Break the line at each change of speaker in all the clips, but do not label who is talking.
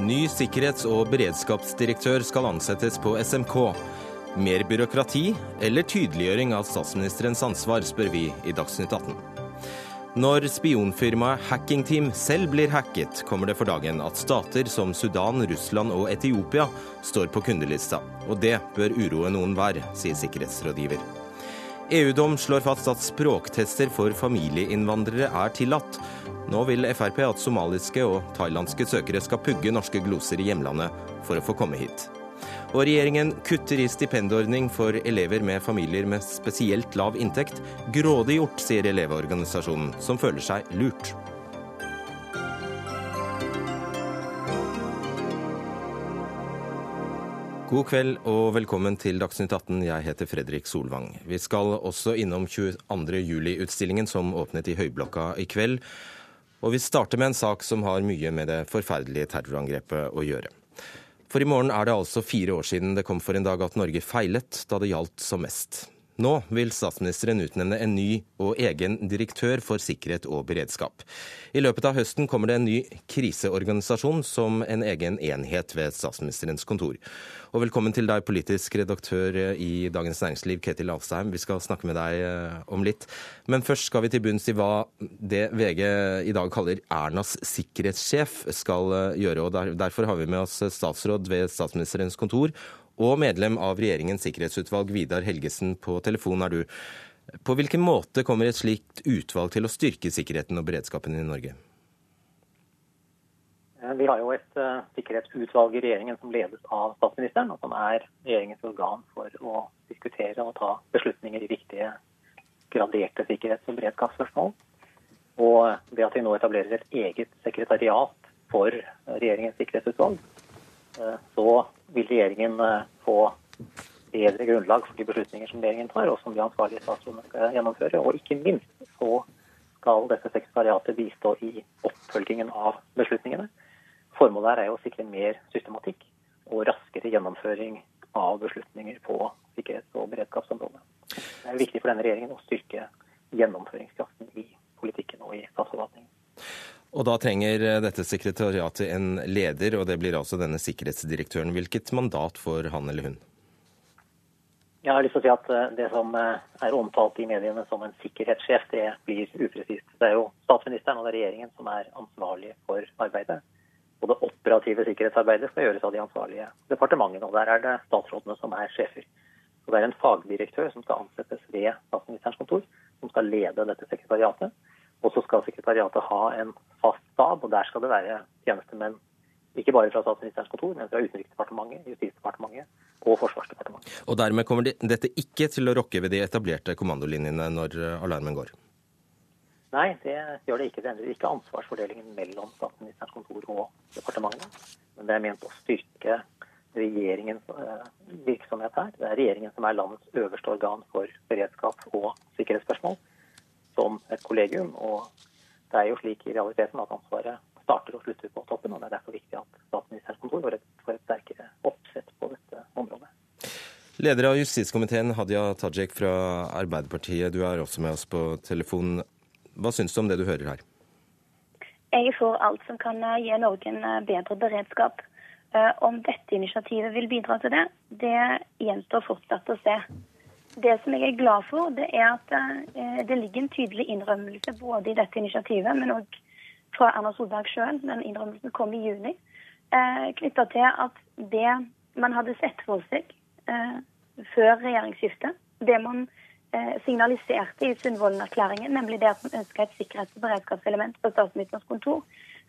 Ny sikkerhets- og beredskapsdirektør skal ansettes på SMK. Mer byråkrati eller tydeliggjøring av statsministerens ansvar, spør vi i Dagsnytt 18. Når spionfirmaet Hackingteam selv blir hacket, kommer det for dagen at stater som Sudan, Russland og Etiopia står på kundelista. Og det bør uroe noen hver, sier sikkerhetsrådgiver. EU-dom slår fast at språktester for familieinnvandrere er tillatt. Nå vil Frp at somaliske og thailandske søkere skal pugge norske gloser i hjemlandet for å få komme hit. Og regjeringen kutter i stipendordning for elever med familier med spesielt lav inntekt. Grådig gjort, sier Elevorganisasjonen, som føler seg lurt. God kveld og velkommen til Dagsnytt 18. Jeg heter Fredrik Solvang. Vi skal også innom 22. juli-utstillingen som åpnet i Høyblokka i kveld. Og vi starter med en sak som har mye med det forferdelige terrorangrepet å gjøre. For i morgen er det altså fire år siden det kom for en dag at Norge feilet da det gjaldt som mest. Nå vil statsministeren utnevne en ny og egen direktør for sikkerhet og beredskap. I løpet av høsten kommer det en ny kriseorganisasjon som en egen enhet ved statsministerens kontor. Og velkommen til deg, politisk redaktør i Dagens Næringsliv, Ketil Alstheim. Vi skal snakke med deg eh, om litt. Men først skal vi til bunns i hva det VG i dag kaller Ernas sikkerhetssjef skal eh, gjøre. og Derfor har vi med oss statsråd ved statsministerens kontor og medlem av regjeringens sikkerhetsutvalg, Vidar Helgesen, på telefon er du. På hvilken måte kommer et slikt utvalg til å styrke sikkerheten og beredskapen i Norge?
Eh, vi har jo et uh, sikkerhetsutvalg i regjeringen som ledes av statsministeren, og som er regjeringens organ for å diskutere og ta beslutninger i viktige graderte sikkerhets- og beredskapsspørsmål. Og det at vi nå etablerer et eget sekretariat for regjeringens sikkerhetsutvalg, så vil regjeringen eh, få bedre grunnlag for de beslutninger som regjeringen tar, og som de ansvarlige statsrådene skal gjennomføre. Og ikke minst så skal dette sekretariatet bistå i oppfølgingen av beslutningene. Formålet her er å sikre mer systematikk og raskere gjennomføring av beslutninger på sikkerhets- og beredskapsområdet. Det er viktig for denne regjeringen å styrke gjennomføringskraften i politikken og i statsforvaltningen.
Og da trenger dette sekretariatet en leder, og det blir altså denne sikkerhetsdirektøren. Hvilket mandat får han eller hun?
Jeg har lyst til å si at eh, Det som eh, er omtalt i mediene som en sikkerhetssjef, det blir upresist. Det er jo statsministeren og det er regjeringen som er ansvarlig for arbeidet. Og det operative sikkerhetsarbeidet skal gjøres av de ansvarlige departementene. og Der er det statsrådene som er sjefer. Og Det er en fagdirektør som skal ansettes ved statsministerens kontor, som skal lede dette sekretariatet. Og så skal sekretariatet ha en fast stab, og der skal det være tjenestemenn ikke bare fra statsministerens kontor, men fra Utenriksdepartementet, Justisdepartementet og Forsvarsdepartementet.
Og dermed kommer dette ikke til å rokke ved de etablerte kommandolinjene når eh, alarmen går?
Nei, det gjør det ikke. Det endrer ikke ansvarsfordelingen mellom statsministerens kontor og departementet. Men det er ment å styrke regjeringens eh, virksomhet her. Det er regjeringen som er landets øverste organ for beredskap og sikkerhetsspørsmål som et kollegium. og det er jo slik i realiteten at ansvaret starter og slutter på toppen. og Det er derfor viktig at statsministerens kontor får et, får et sterkere oppsett på dette området.
Leder av justiskomiteen, Hadia Tajik fra Arbeiderpartiet, du er også med oss på telefon. Hva syns du om det du hører her?
Jeg for alt som kan eh, gi Norge en eh, bedre beredskap. Eh, om dette initiativet vil bidra til det, det gjenstår fortsatt å se. Det som jeg er glad for, det er at det ligger en tydelig innrømmelse både i dette initiativet, men òg fra Erna Solberg sjøl. Den innrømmelsen kom i juni. Knytta til at det man hadde sett for seg før regjeringsskiftet, det man signaliserte i Sundvolden-erklæringen, nemlig det at man ønska et sikkerhets- og beredskapselement på statsministerens kontor,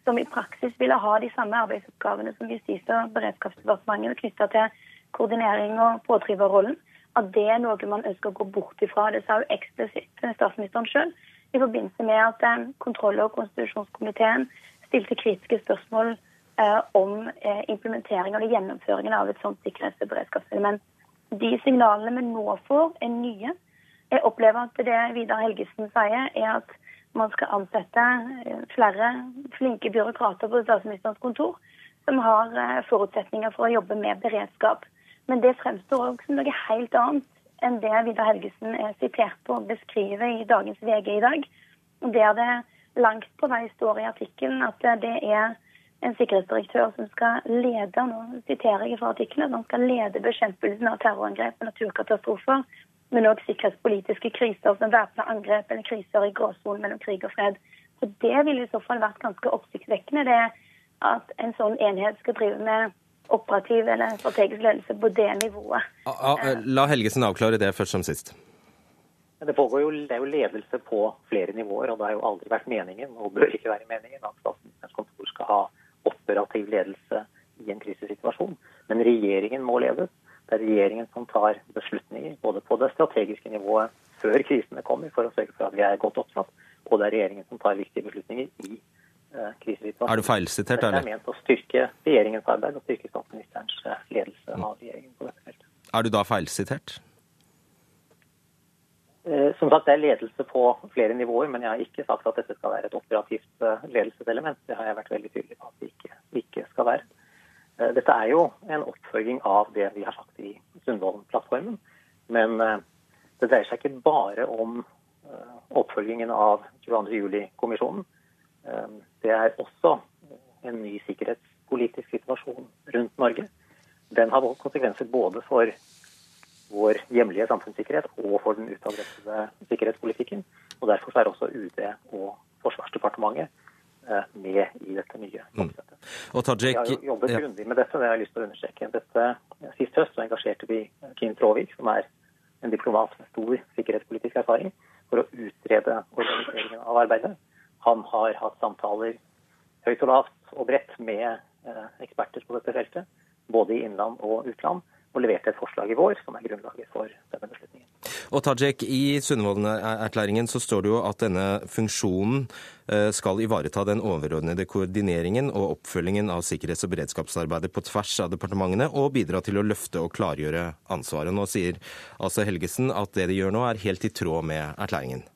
som i praksis ville ha de samme arbeidsoppgavene som Justis- og beredskapsdepartementet knytta til koordinering og pådriverrollen at det er noe man ønsker å gå bort ifra. Det sa jo eksplisitt statsministeren sjøl i forbindelse med at eh, kontroll- og konstitusjonskomiteen stilte kritiske spørsmål eh, om eh, implementering og gjennomføringen av et sånt sikkerhets- og beredskapselement. De signalene vi nå får, er nye. Jeg opplever at det Vidar Helgesen sier, er at man skal ansette eh, flere flinke byråkrater på statsministerens kontor som har eh, forutsetninger for å jobbe med beredskap. Men det fremstår òg som noe helt annet enn det Vidar Helgesen er sitert på og beskriver i dagens VG i dag. Der det langt på vei står i artikkelen at det er en sikkerhetsdirektør som skal lede nå siterer jeg fra artikkelen, skal lede bekjempelsen av terrorangrep og naturkatastrofer, men òg sikkerhetspolitiske kriser som væpna angrep eller kriser i gråsonen mellom krig og fred. Så Det ville i så fall vært ganske oppsiktsvekkende, det at en sånn enhet skal drive med operativ eller strategisk ledelse på det nivået.
La Helgesen avklare det først som sist.
Det, jo, det er jo ledelse på flere nivåer, og det har jo aldri vært meningen, og bør ikke være meningen, at statsministerens kontor skal ha operativ ledelse i en krisesituasjon. Men regjeringen må ledes. Det er regjeringen som tar beslutninger både på det strategiske nivået før krisene kommer, for å sørge for at vi er godt oppsatt, og det er regjeringen som tar viktige beslutninger i krisesituasjonen.
Er du feilsitert, eller?
Det er ment å styrke regjeringens arbeid og styrke statsministerens eh, ledelse av regjeringen på dette feltet.
Er du da feilsitert?
Eh, som sagt, Det er ledelse på flere nivåer, men jeg har ikke sagt at dette skal være et operativt eh, ledelseselement. Det har jeg vært veldig tydelig på at det ikke, ikke skal være. Eh, dette er jo en oppfølging av det vi har sagt i Sundvolden-plattformen. Men det dreier seg ikke bare om oppfølgingen av 22.07-kommisjonen. Det er også en ny sikkerhetspolitisk situasjon rundt Norge. Den har konsekvenser både for vår hjemlige samfunnssikkerhet og for den utadrettede sikkerhetspolitikken. Og Derfor er også UD og Forsvarsdepartementet eh, med i dette nye oppsettet.
Mm. Tajik,
vi har jobbet grundig med dette, det har jeg lyst til å understreke. Dette, sist høst engasjerte vi Kim Tråvik, som er en diplomat med stor sikkerhetspolitisk erfaring, for å utrede organiseringen av arbeidet. Han har hatt samtaler høyt og lavt og bredt med eh, eksperter på dette feltet, både i innland og utland og leverte et forslag i vår som er grunnlaget for denne beslutningen.
Og Tajik, I Sundvolden-erklæringen så står det jo at denne funksjonen eh, skal ivareta den overordnede koordineringen og oppfølgingen av sikkerhets- og beredskapsarbeidet på tvers av departementene, og bidra til å løfte og klargjøre ansvaret. Nå sier altså Helgesen at det de gjør nå er helt i tråd med erklæringen.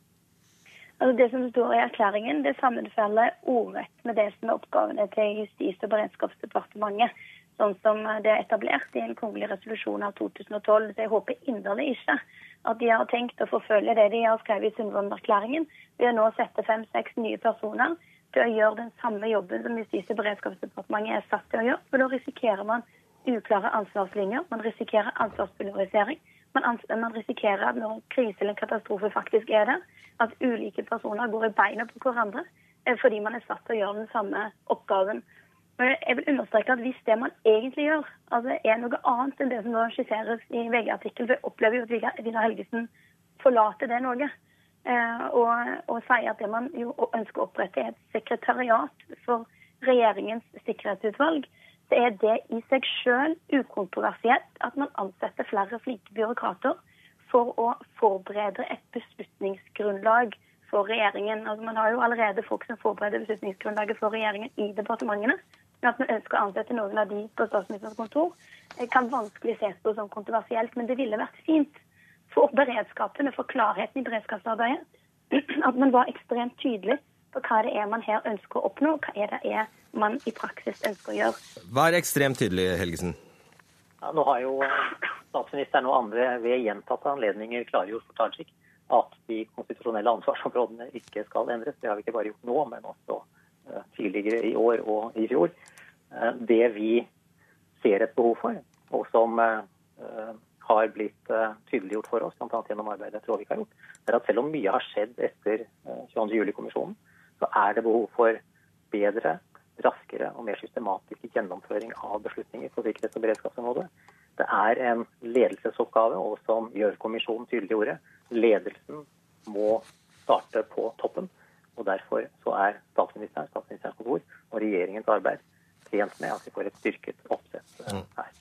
Altså Det som står i erklæringen, det sammenfaller ordrett med det som er oppgavene til Justis- og beredskapsdepartementet sånn som det er etablert i en kongelig resolusjon av 2012. Så jeg håper inderlig ikke at de har tenkt å forfølge det de har skrevet i Sundvolden-erklæringen, ved å nå sette fem-seks nye personer til å gjøre den samme jobben som Justis- og beredskapsdepartementet er satt til å gjøre. For da risikerer man uklare ansvarslinjer, man risikerer ansvarspulverisering. Man, risikerer at når krise eller katastrofe faktisk er der, at ulike personer går i beina på hverandre eh, fordi man er satt til å gjøre den samme oppgaven. Jeg vil understreke at hvis det man egentlig gjør, altså er noe annet enn det som skisseres i VG-artikkelen, Jeg opplever jo at Vidar Helgesen forlater det noe. Eh, og, og sier at det man jo ønsker å opprette, er et sekretariat for regjeringens sikkerhetsutvalg. Så er det i seg sjøl ukontroversielt at man ansetter flere flinke byråkrater for å forberede et beslutningsgrunnlag for regjeringen. Altså Man har jo allerede folk som forbereder beslutningsgrunnlaget for regjeringen i departementene. Men at vi ønsker å ansette noen av de på statsministerens kontor, kan vanskelig ses på som kontroversielt. Men det ville vært fint for beredskapen og for klarheten i beredskapsarbeidet at man var ekstremt tydelig på hva det er man her ønsker å oppnå, og hva er det er man i praksis ønsker å gjøre.
Vær ekstremt tydelig, Helgesen.
Ja, nå har jo statsministeren og andre ved gjentatte anledninger klargjort for Tajik at de konstitusjonelle ansvarsområdene ikke skal endres. Det har vi ikke bare gjort nå, men også Eh, tidligere i år og i fjor. Eh, det vi ser et behov for, og som eh, har blitt tydeliggjort for oss, bl.a. gjennom arbeidet Tråvik har gjort, er at selv om mye har skjedd etter 22.07-kommisjonen, så er det behov for bedre, raskere og mer systematisk gjennomføring av beslutninger på sikkerhets- og beredskapsområdet. Det er en ledelsesoppgave, og som Gjørv-kommisjonen tydeliggjorde, ledelsen må starte på toppen. Og Derfor så er statsministeren, statsministerens kontor og regjeringens arbeid tjent med at vi får et styrket oppsett eh, mm. her.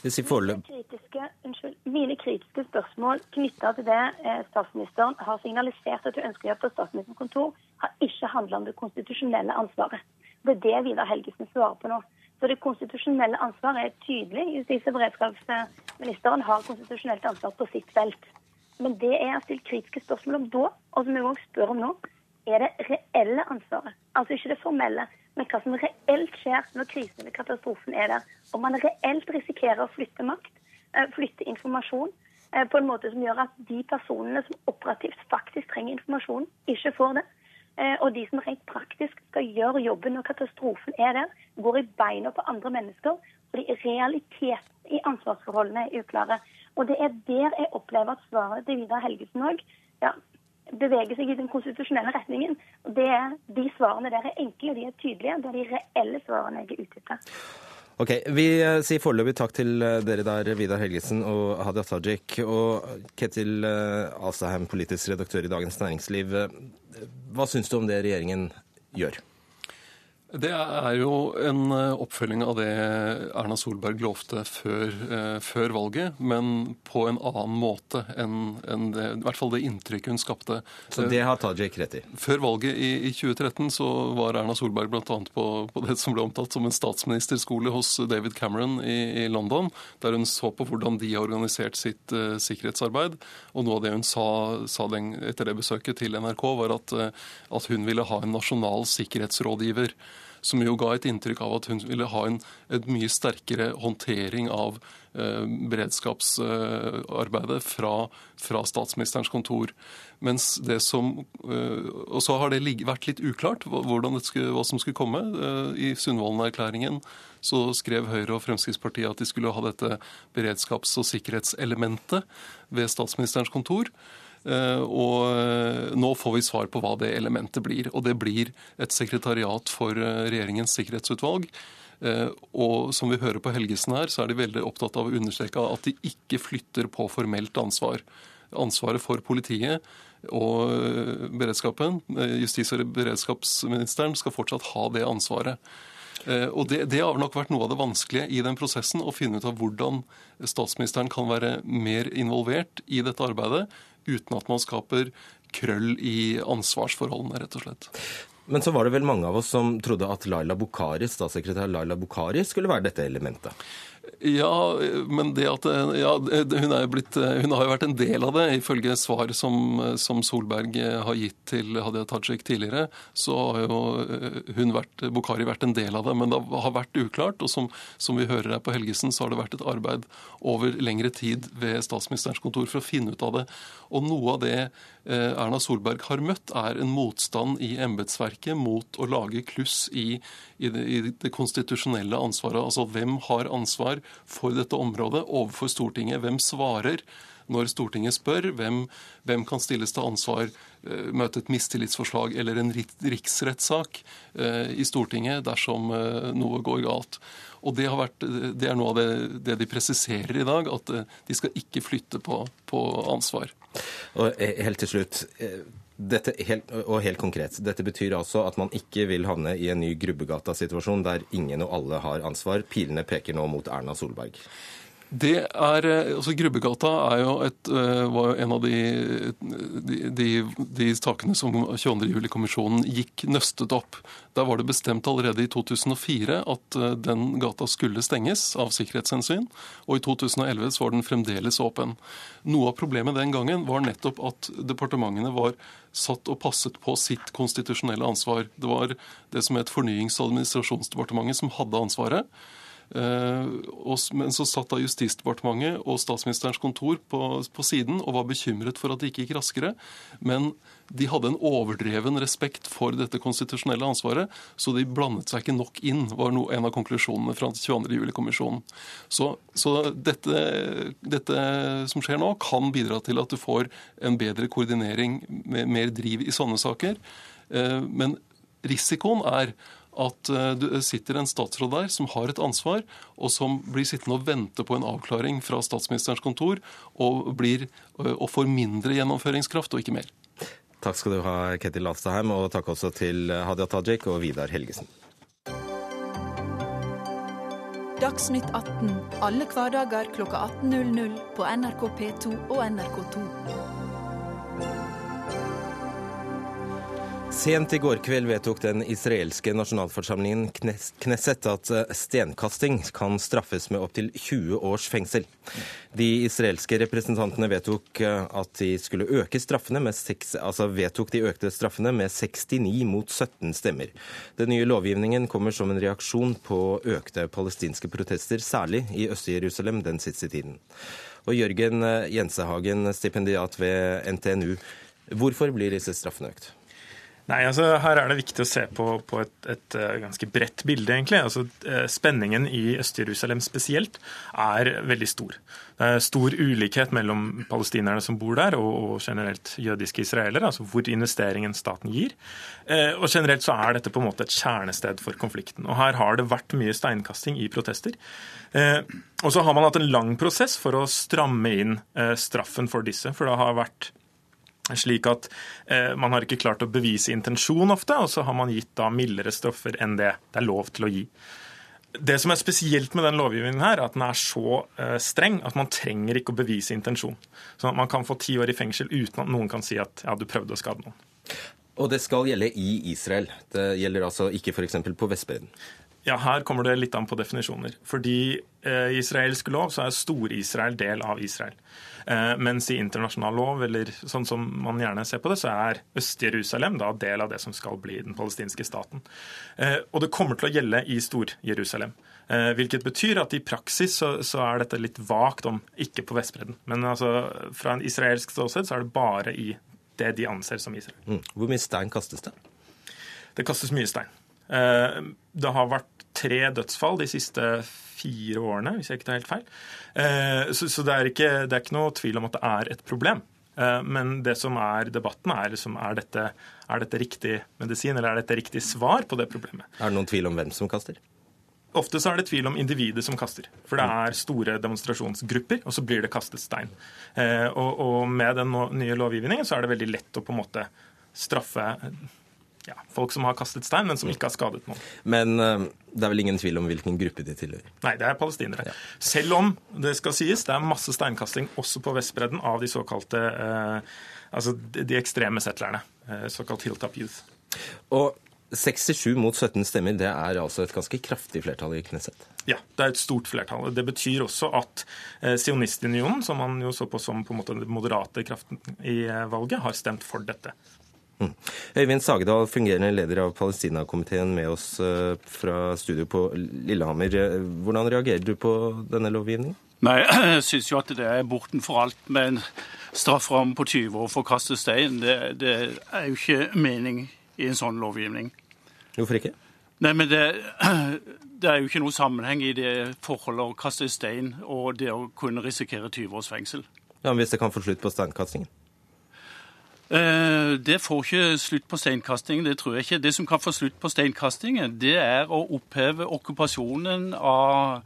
Mine kritiske, unnskyld, mine kritiske spørsmål knytta til det eh, statsministeren har signalisert at hun ønsker å gjøre på statsministerens kontor, har ikke handla om det konstitusjonelle ansvaret. Det er det Vidar Helgesen svarer på nå. Så Det konstitusjonelle ansvaret er tydelig. Justis- og beredskapsministeren har konstitusjonelt ansvar på sitt felt. Men det er stilt kritiske spørsmål om da, og som jeg òg spør om nå, er det reelle ansvaret. Altså ikke det formelle, men hva som reelt skjer når krisen eller katastrofen er der. Om man reelt risikerer å flytte makt, eh, flytte informasjon eh, på en måte som gjør at de personene som operativt faktisk trenger informasjon, ikke får det. Eh, og de som rent praktisk skal gjøre jobben når katastrofen er der, går i beina på andre mennesker. Fordi realiteten i ansvarsforholdene er uklare. Og det er der jeg opplever at svaret til Vidar Helgesen òg ja, beveger seg i den konstitusjonelle retningen. Og det er, De svarene der er enkle, de er tydelige. Det er de reelle svarene jeg er ute etter.
Ok, Vi eh, sier foreløpig takk til eh, dere der, Vidar Helgesen og Hadia Tajik. Og Ketil eh, Asheim, politisk redaktør i Dagens Næringsliv. Hva syns du om det regjeringen gjør?
Det er jo en eh, oppfølging av det Erna Solberg lovte før, eh, før valget, men på en annen måte enn, enn det, i hvert fall det inntrykket hun skapte.
Så det har Tajik rett i?
Før valget i, i 2013 så var Erna Solberg bl.a. På, på det som ble omtalt som en statsministerskole hos David Cameron i, i London, der hun så på hvordan de har organisert sitt uh, sikkerhetsarbeid. Og noe av det hun sa, sa den, etter det besøket til NRK, var at, uh, at hun ville ha en nasjonal sikkerhetsrådgiver som jo ga et inntrykk av at hun ville ha en, mye sterkere håndtering av eh, beredskapsarbeidet fra, fra, statsministerens kontor. Mens det som, eh, Og så har det vært litt uklart skulle, hva som skulle komme. Eh, I Sundvolden-erklæringen så skrev Høyre og Fremskrittspartiet at de skulle ha dette beredskaps- og sikkerhetselementet ved statsministerens kontor. Eh, og eh, nå får vi svar på hva det elementet blir. Og det blir et sekretariat for eh, regjeringens sikkerhetsutvalg. Og som vi hører på Helgesen her, så er de veldig opptatt av å understreke at de ikke flytter på formelt ansvar. Ansvaret for politiet og beredskapen, justis- og beredskapsministeren, skal fortsatt ha det ansvaret. Og det, det, har nok vært noe av det vanskelige i den prosessen, å finne ut av hvordan statsministeren kan være mer involvert i dette arbeidet uten at man skaper krøll i ansvarsforholdene, rett og slett.
Men så var det vel mange av oss som trodde at Laila Bukhari, statssekretær Laila Bukhari skulle være dette elementet?
Ja, men det at ja, hun, blitt, hun, har jo vært en del av det. Ifølge svar som, som Solberg har gitt til Hadia Tajik tidligere, så har jo hun vært, Bukhari vært en del av det. Men det har vært uklart. Og som, som vi hører her på Helgesen, så har det vært et arbeid over lengre tid ved statsministerens kontor for å finne ut av det. Og noe av det eh, Erna Solberg har møtt, er en motstand i embetsverket mot å lage kluss i, i, det, i det konstitusjonelle ansvaret. Altså hvem har ansvar for dette området overfor Stortinget? Hvem svarer? Når Stortinget spør hvem, hvem, kan stilles til ansvar, eh, møte et mistillitsforslag eller en riksrettssak eh, i Stortinget dersom noe går galt. Og det, vært, det er noe av det, det, de presiserer i dag, at de skal ikke flytte på, på ansvar.
Og eh, helt til slutt. Eh, dette, og helt konkret, dette betyr altså at man ikke vil havne i en ny Grubbegata-situasjon der ingen og alle har ansvar. Pilene peker nå mot Erna Solberg.
Det er, eh, altså Grubbegata er jo et, eh, var jo en av de, de, de, de sakene som 22.07-kommisjonen gikk nøstet opp. Der var det bestemt allerede i 2004 at eh, den gata skulle stenges av sikkerhetshensyn. Og i 2011 så var den fremdeles åpen. Noe av problemet den gangen var nettopp at departementene var satt og passet på sitt konstitusjonelle ansvar. Det var det som het Fornyings- og administrasjonsdepartementet som hadde ansvaret. Eh, men så satt da Justisdepartementet og Statsministerens kontor på, på, siden og var bekymret for at det ikke gikk raskere. Men de hadde en overdreven respekt for dette konstitusjonelle ansvaret, så de blandet seg ikke nok inn, var no, en av konklusjonene fra 22.07-kommisjonen. Så, så dette, dette, som skjer nå, kan bidra til at du får en bedre koordinering, med mer driv i sånne saker. Eh, men risikoen er at eh, det sitter en statsråd der som har et ansvar, og som blir sittende og vente på en avklaring fra statsministerens kontor, og, blir, eh, og får mindre gjennomføringskraft og ikke mer.
Takk skal du ha, Ketil Latstaheim, og takk også til Hadia Tajik og Vidar Helgesen.
Dagsnytt 18 alle hverdager kl 18.00 på NRK P2 og NRK2.
Sent i går kveld vedtok den israelske nasjonalforsamlingen Knesset at eh, stenkasting kan straffes med opptil 20 års fengsel. De israelske representantene vedtok eh, at de skulle øke straffene med 6, altså vedtok de økte straffene med 69 mot 17 stemmer. Den nye lovgivningen kommer som en reaksjon på økte palestinske protester, særlig i Øst-Jerusalem den siste tiden. Og Jørgen
eh,
Jensehagen, stipendiat ved NTNU. Hvorfor blir disse straffene økt?
Nei, altså Her er det viktig å se på, på et, et, eh, ganske bredt bilde, egentlig. Altså, eh, spenningen i Øst-Jerusalem spesielt er veldig stor. Det er stor ulikhet mellom palestinerne som bor der, og, og generelt jødiske israelere, altså hvor investeringen staten gir. Eh, og generelt så er dette på en måte et kjernested for konflikten. Og Her har det vært mye steinkasting i protester. og så har man hatt en lang prosess for å stramme inn straffen for disse. For det har vært slik at eh, Man har ikke klart å bevise intensjon ofte, og så har man gitt da mildere stoffer enn det det er lov til å gi. Det som er spesielt med den lovgivningen, her, er at den er så eh, streng at man trenger ikke å bevise intensjon. Så Man kan få ti år i fengsel uten at noen kan si at ja, du prøvde å skade noen.
Og det skal gjelde i Israel. Det gjelder altså ikke f.eks. på Vestbredden.
Ja, Her kommer det litt an på definisjoner. Fordi eh, israelsk lov så er Stor-Israel del av Israel. Eh, mens i internasjonal lov, eller sånn som man gjerne ser på det, så er Øst-Jerusalem da del av det som skal bli den palestinske staten. Eh, og det kommer til å gjelde i Stor-Jerusalem. Eh, hvilket betyr at i praksis så, så, er dette litt vagt om ikke på Vestbredden. Men altså, fra en israelsk ståsted så er det bare i det de anser som Israel.
Mm. Hvor mye stein kastes det?
Det kastes mye stein. Det har vært tre dødsfall de siste fire årene, hvis jeg ikke tar helt feil. Eh, så, så det, er ikke, det, er ikke, noe tvil om at det er et problem. Eh, men det som er debatten, er, liksom, er, dette, er dette riktig medisin, eller er dette riktig svar på det problemet?
Er det noen tvil om hvem som kaster?
Ofte så er det tvil om individet som kaster. For det er store demonstrasjonsgrupper, og så blir det kastet stein. Eh, og, og med den nye lovgivningen så er det veldig lett å på en måte straffe ja, folk som har kastet stein, men som ikke har skadet noen.
Men uh, det er vel ingen tvil om hvilken gruppe de tilhører?
Nei, det er palestinere. Ja. Selv om det skal sies, det er masse steinkasting også på Vestbredden av de såkalte eh, altså de ekstreme settlerne. Eh, såkalt hilltop youth.
Og 67 mot 17 stemmer, det er altså et ganske kraftig flertall i Knesset?
Ja, det er et stort flertall. Det betyr også at eh, Sionistunionen, som man jo så på som på en måte den moderate kraften i valget, har stemt for dette.
Mm. Øyvind Sagedal, fungerende leder av Palestina-komiteen, med oss eh, fra studio på Lillehammer. Hvordan reagerer du på denne lovgivningen?
Nei, Jeg syns jo at det er bortenfor alt med en strafferamme på 20 år for å kaste stein. Det, det, er jo ikke mening i en sånn lovgivning.
Hvorfor ikke?
Nei, men det, det er jo ikke noe sammenheng i det forholdet å kaste stein og det å kunne risikere 20 års fengsel.
Ja, men Hvis det kan få slutt på steinkastingen?
Eh, det får ikke slutt på steinkastingen, det tror jeg ikke. Det som kan få slutt på steinkastingen, det er å oppheve okkupasjonen av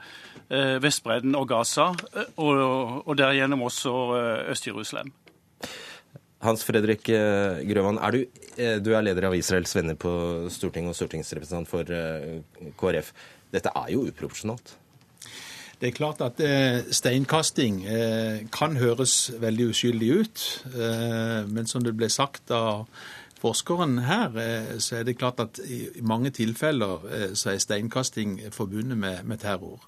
eh, Vestbredden og Gaza, eh, og, derigjennom også Øst-Jerusalem.
Hans Fredrik Grøvan, er du, du, er leder av Israels venner på Stortinget og stortingsrepresentant for KrF. Dette er jo uproporsjonalt?
Det er klart at eh, steinkasting eh, kan høres veldig uskyldig ut, eh, men som det ble sagt av forskeren her, så er det klart at i mange tilfeller så er steinkasting forbundet med, med terror.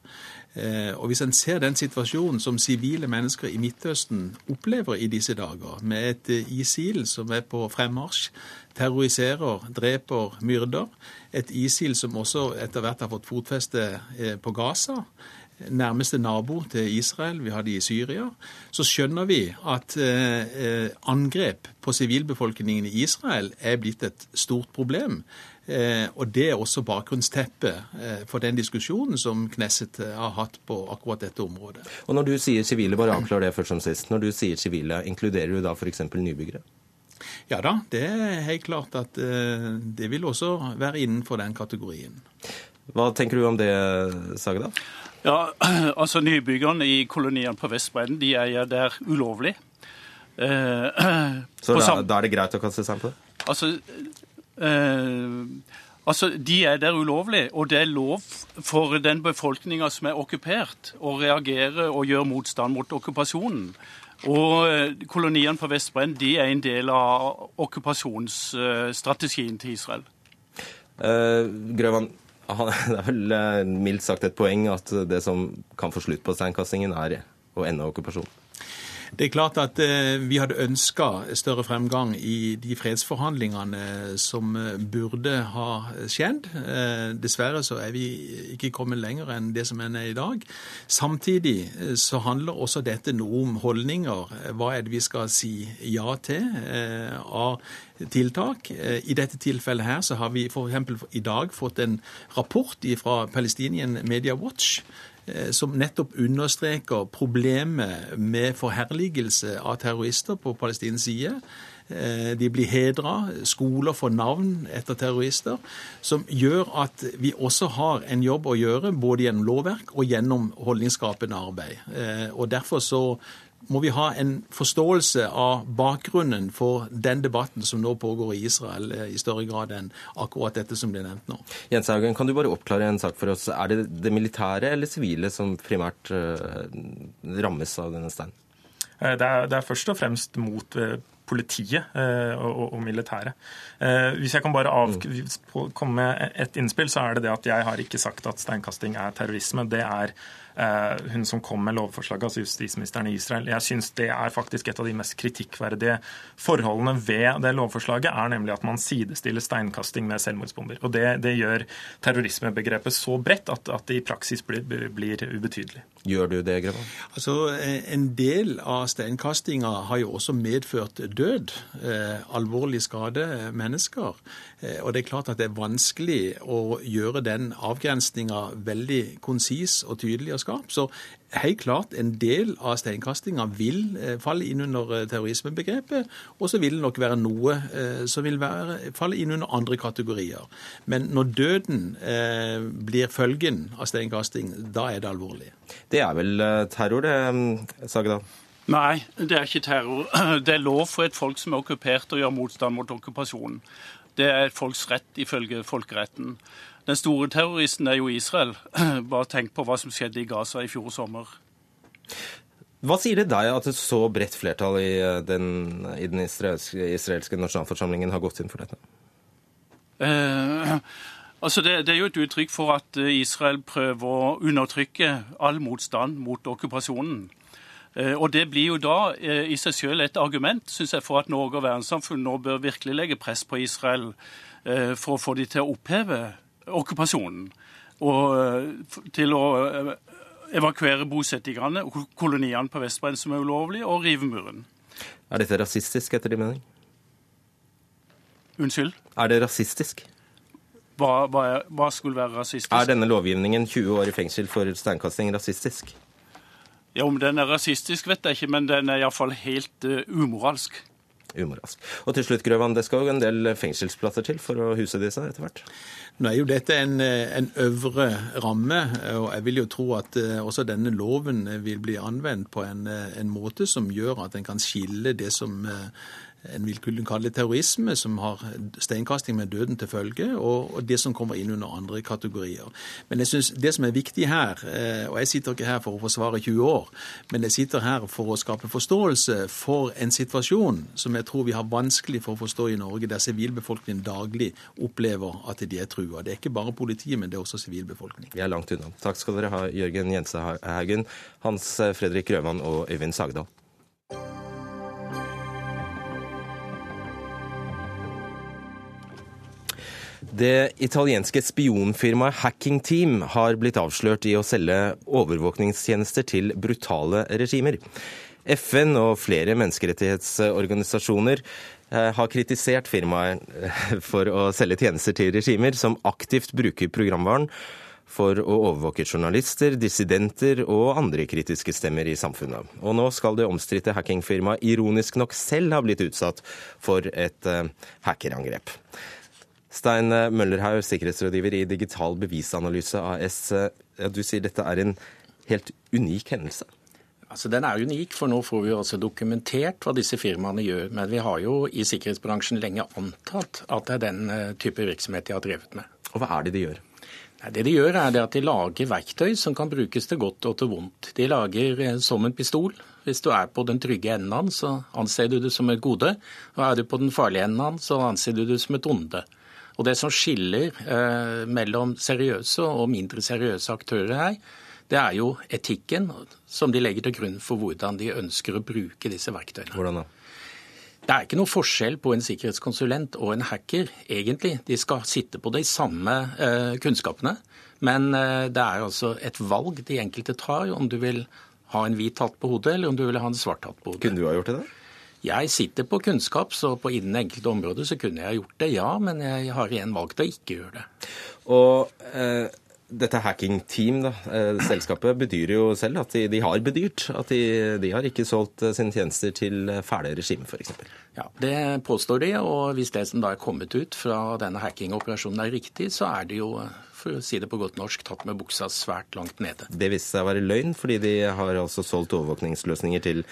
Og Hvis en ser den situasjonen som sivile mennesker i Midtøsten opplever i disse dager, med et ISIL som er på fremmarsj, terroriserer, dreper, myrder, et ISIL som også etter hvert har fått fotfeste på Gaza, nærmeste nabo til Israel, vi har de i Syria, så skjønner vi at eh, angrep på sivilbefolkningen i Israel er blitt et stort problem. Eh, og Det er også bakgrunnsteppet eh, for den diskusjonen som Knesset eh, har hatt på akkurat dette området.
Og Når du sier sivile, bare avklar det først som sist. Når du sier sivile, inkluderer du da f.eks. nybyggere?
Ja da, det er helt klart at eh, det vil også være innenfor den kategorien.
Hva tenker du om det, Sagedal?
Ja, altså Nybyggerne i koloniene på Vestbredden de eier der ulovlig.
Eh, Så da, da, er det greit å kaste seg på det?
Altså, eh, altså, De er der ulovlig, og det er lov for den befolkninga som er okkupert, å reagere og gjøre motstand mot okkupasjonen. Og eh, koloniene på Vestbredden de er en del av okkupasjonsstrategien til Israel.
Eh, Grøvan, det er vel eh, mildt sagt et poeng at det som kan få slutt på steinkastingen, er å ende okkupasjonen?
Det er klart at eh, vi hadde ønska større fremgang i de fredsforhandlingene som eh, burde ha skjedd. Dessverre så er vi ikke kommet lenger enn det som er i dag. Samtidig så handler også dette noe om holdninger. Hva er det vi skal si ja til av tiltak? Eh, I dette tilfellet her så har vi f.eks. i dag fått en rapport fra Palestinian Media Watch Eh, som nettopp understreker problemet med forherligelse av terrorister på palestinsk side. Eh, de blir hedra, skoler får navn etter terrorister, som gjør at vi også har en jobb å gjøre både gjennom lovverk og gjennom holdningsskapende arbeid. Og Derfor så må vi ha en forståelse av bakgrunnen for den debatten som nå pågår i Israel, eh, i større grad enn akkurat dette som ble nevnt nå.
Jens Haugen, kan du bare oppklare en sak for oss. Er det det militære eller sivile som primært uh, rammes av denne steinen?
Eh, det er, det er, først og fremst mot politiet og, og, og militæret. Hvis jeg kan bare av, mm. komme med et innspill, så er det det at jeg har ikke sagt at steinkasting er terrorisme. Det er Eh, hun som kom med lovforslaget, altså justisministeren i Israel. Jeg syns det er faktisk et av de mest kritikkverdige forholdene ved det lovforslaget, er nemlig at man sidestiller steinkasting med selvmordsbomber. Og det, det gjør terrorismebegrepet så bredt at, at, det i praksis blir, blir ubetydelig.
Gjør du det, Grevan?
Altså, En del av steinkastinga har jo også medført død. Eh, alvorlig skade mennesker. Eh, og det er klart at det er vanskelig å gjøre den avgrensninga veldig konsis og tydelig og skarp. Så helt klart en del av steinkastinga vil eh, falle inn under eh, terrorismebegrepet, og så vil det nok være noe som vil være, falle inn under andre kategorier. Men når døden blir følgen av steinkasting, da er det alvorlig.
Det er vel terror, det, Sagedal?
Nei, det er ikke terror. Det er lov for et folk som er okkupert å gjøre motstand mot okkupasjonen. Det er folks rett ifølge folkeretten. Den store terroristen er jo Israel. Bare tenk på hva som skjedde i Gaza i fjor sommer.
Hva sier det deg at et så bredt flertall i eh, den, i den israelske, israelske, nasjonalforsamlingen har gått inn for dette?
Eh, altså det, det, er jo et uttrykk for at Israel prøver å undertrykke all motstand mot okkupasjonen. Eh, og Det blir jo da eh, i seg selv et argument synes jeg, for at Norge og verdenssamfunnet nå bør virkelig legge press på Israel eh, for å få de til å oppheve okkupasjonen. Og til å evakuere bosettingene og koloniene på Vestbredden som er ulovlige, og rive muren.
Er dette rasistisk, etter din mening?
Unnskyld?
Er det rasistisk?
Hva, hva, hva skulle være rasistisk?
Er denne lovgivningen 20 år i fengsel for steinkasting rasistisk?
Ja, Om den er rasistisk, vet jeg ikke, men den er iallfall helt uh, umoralsk.
Umoralsk. Og til slutt, Grøvan, det skal jo en del fengselsplasser til for å huse disse etter hvert?
Nå er jo dette en, eh, en, øvre ramme, og jeg vil jo tro at også denne loven vil bli anvendt på en, en måte som gjør at en kan skille det som uh, en vil kunne kalle terrorisme, som har steinkasting med døden til følge, og, det som kommer inn under andre kategorier. Men jeg synes det som er viktig her, eh, og jeg sitter ikke her for å forsvare 20 år, men jeg sitter her for å skape forståelse for en situasjon som jeg tror vi har vanskelig for å forstå i Norge, der sivilbefolkningen daglig opplever at de er trua. Det er ikke bare politiet, men det er også sivilbefolkningen.
Vi er langt unna. Takk skal dere ha, Jørgen Jensehaugen, Hans Fredrik Grøvan og Øyvind Sagdal. Det italienske spionfirmaet Hacking Team har blitt avslørt i å selge overvåkningstjenester til brutale regimer. FN og flere menneskerettighetsorganisasjoner eh, har kritisert firmaet eh, for å selge tjenester til regimer som aktivt bruker programvaren for å overvåke journalister, dissidenter og andre kritiske stemmer i samfunnet. Og nå skal det omstridte hackingfirmaet ironisk nok selv ha blitt utsatt for et eh, hackerangrep. Stein Møllerhaug, sikkerhetsrådgiver i Digital bevisanalyse AS. Du sier dette er en helt unik hendelse?
Altså, Den er unik, for nå får vi jo altså dokumentert hva disse firmaene gjør. Men vi har jo i sikkerhetsbransjen lenge antatt at det er den eh, type virksomhet de har drevet med.
Og hva er det de gjør?
Det de gjør, er at de lager verktøy som kan brukes til godt og til vondt. De lager eh, som en pistol. Hvis du er på den trygge enden av den, så anser du det som et gode. Og er du på den farlige enden av den, så anser du det som et onde. Og Det som skiller eh, mellom seriøse og mindre seriøse aktører her, Det er jo etikken som de legger til grunn for hvordan de ønsker å bruke disse verktøyene.
Hvordan da?
Det er ikke noe forskjell på en sikkerhetskonsulent og en hacker, egentlig. De skal sitte på de samme eh, kunnskapene. Men eh, det er altså et valg de enkelte tar, om du vil ha en hvit hatt på hodet, eller om du vil ha en svart hatt på hodet.
Kunne du ha gjort det? da?
Jeg sitter på kunnskap, så på innen enkelte områder så kunne jeg gjort det, ja. Men jeg har igjen valgt å ikke gjøre det.
Og eh, dette Hacking Team, da, eh, selskapet, bedyrer jo selv at de, de har bedyrt at de, de, har ikke solgt eh, sine tjenester til eh, fæle regimer, f.eks.
Ja, Det påstår de, og hvis det som da er kommet ut fra denne hackingoperasjonen er riktig, så er det jo, for å si det på godt norsk, tatt med buksa svært langt nede.
Det viste seg å være løgn, fordi de har altså solgt overvåkningsløsninger til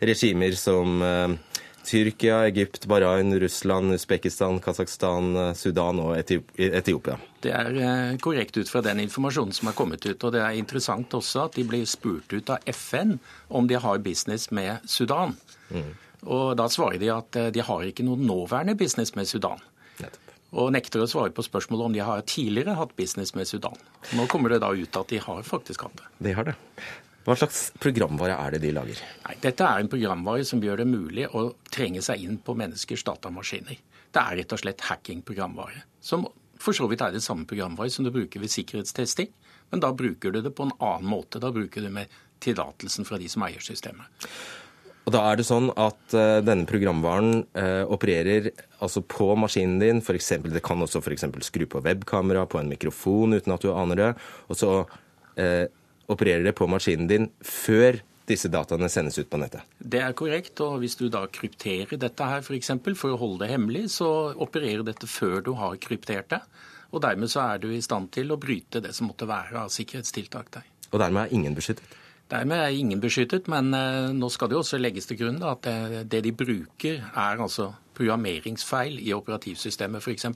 regimer som eh, Tyrkia, Egypt, Bahrain, Russland, Usbekistan, Kasakhstan, Sudan og Etiopia.
Det er eh, korrekt ut fra den informasjonen som er kommet ut. Og det er interessant også at de blir spurt ut av FN om de har business med Sudan. Mm. Og da svarer de at eh, de har ikke noen nåværende business med Sudan. Og nekter å svare på spørsmålet om de har tidligere hatt business med Sudan. Nå kommer det da ut at de har faktisk hatt det.
De har det. Hva slags programvare er det de lager?
Nei, dette er en programvare som gjør det mulig å trenge seg inn på menneskers datamaskiner. Det er rett og slett hacking-programvare. Som for så vidt er det samme programvare som du bruker ved sikkerhetstesting, men da bruker du det på en annen måte. Da bruker du med tillatelsen fra de som eier systemet.
Og da er det sånn at uh, denne programvaren uh, opererer altså på maskinen din. For eksempel, det kan også f.eks. skru på webkamera, på en mikrofon uten at du aner det. Og så uh, opererer det på maskinen din før disse dataene sendes ut på nettet.
Det er korrekt. og Hvis du da krypterer dette her f.eks. For, for å holde det hemmelig, så opererer dette før du har kryptert det. Og dermed så er du i stand til å bryte det som måtte være av sikkerhetstiltak der.
Og dermed er ingen beskyttet?
Dermed er ingen beskyttet, men eh, nå skal det jo også legges til grunn at det, det de bruker, er altså programmeringsfeil i operativsystemet f.eks.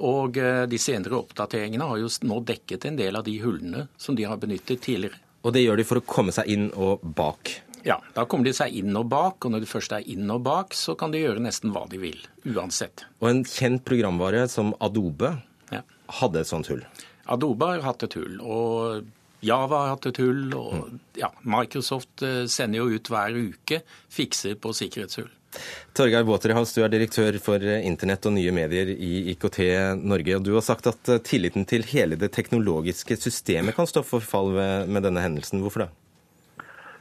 Og eh, de senere oppdateringene har jo nå dekket en del av de hullene som de har benyttet tidligere.
Og det gjør de for å komme seg inn og bak?
Ja, da kommer de seg inn og bak. Og når de først er inn og bak, så kan de gjøre nesten hva de vil. Uansett.
Og en kjent programvare som Adobe ja. hadde et sånt hull?
Adobe har hatt et hull. Og Java har hatt et hull. Og ja, Microsoft eh, sender jo ut hver uke fikser på sikkerhetshull.
Torgeir Waterhouse, du er direktør for internett og nye medier i IKT Norge. og Du har sagt at tilliten til hele det teknologiske systemet kan stå for fall med denne hendelsen. Hvorfor det?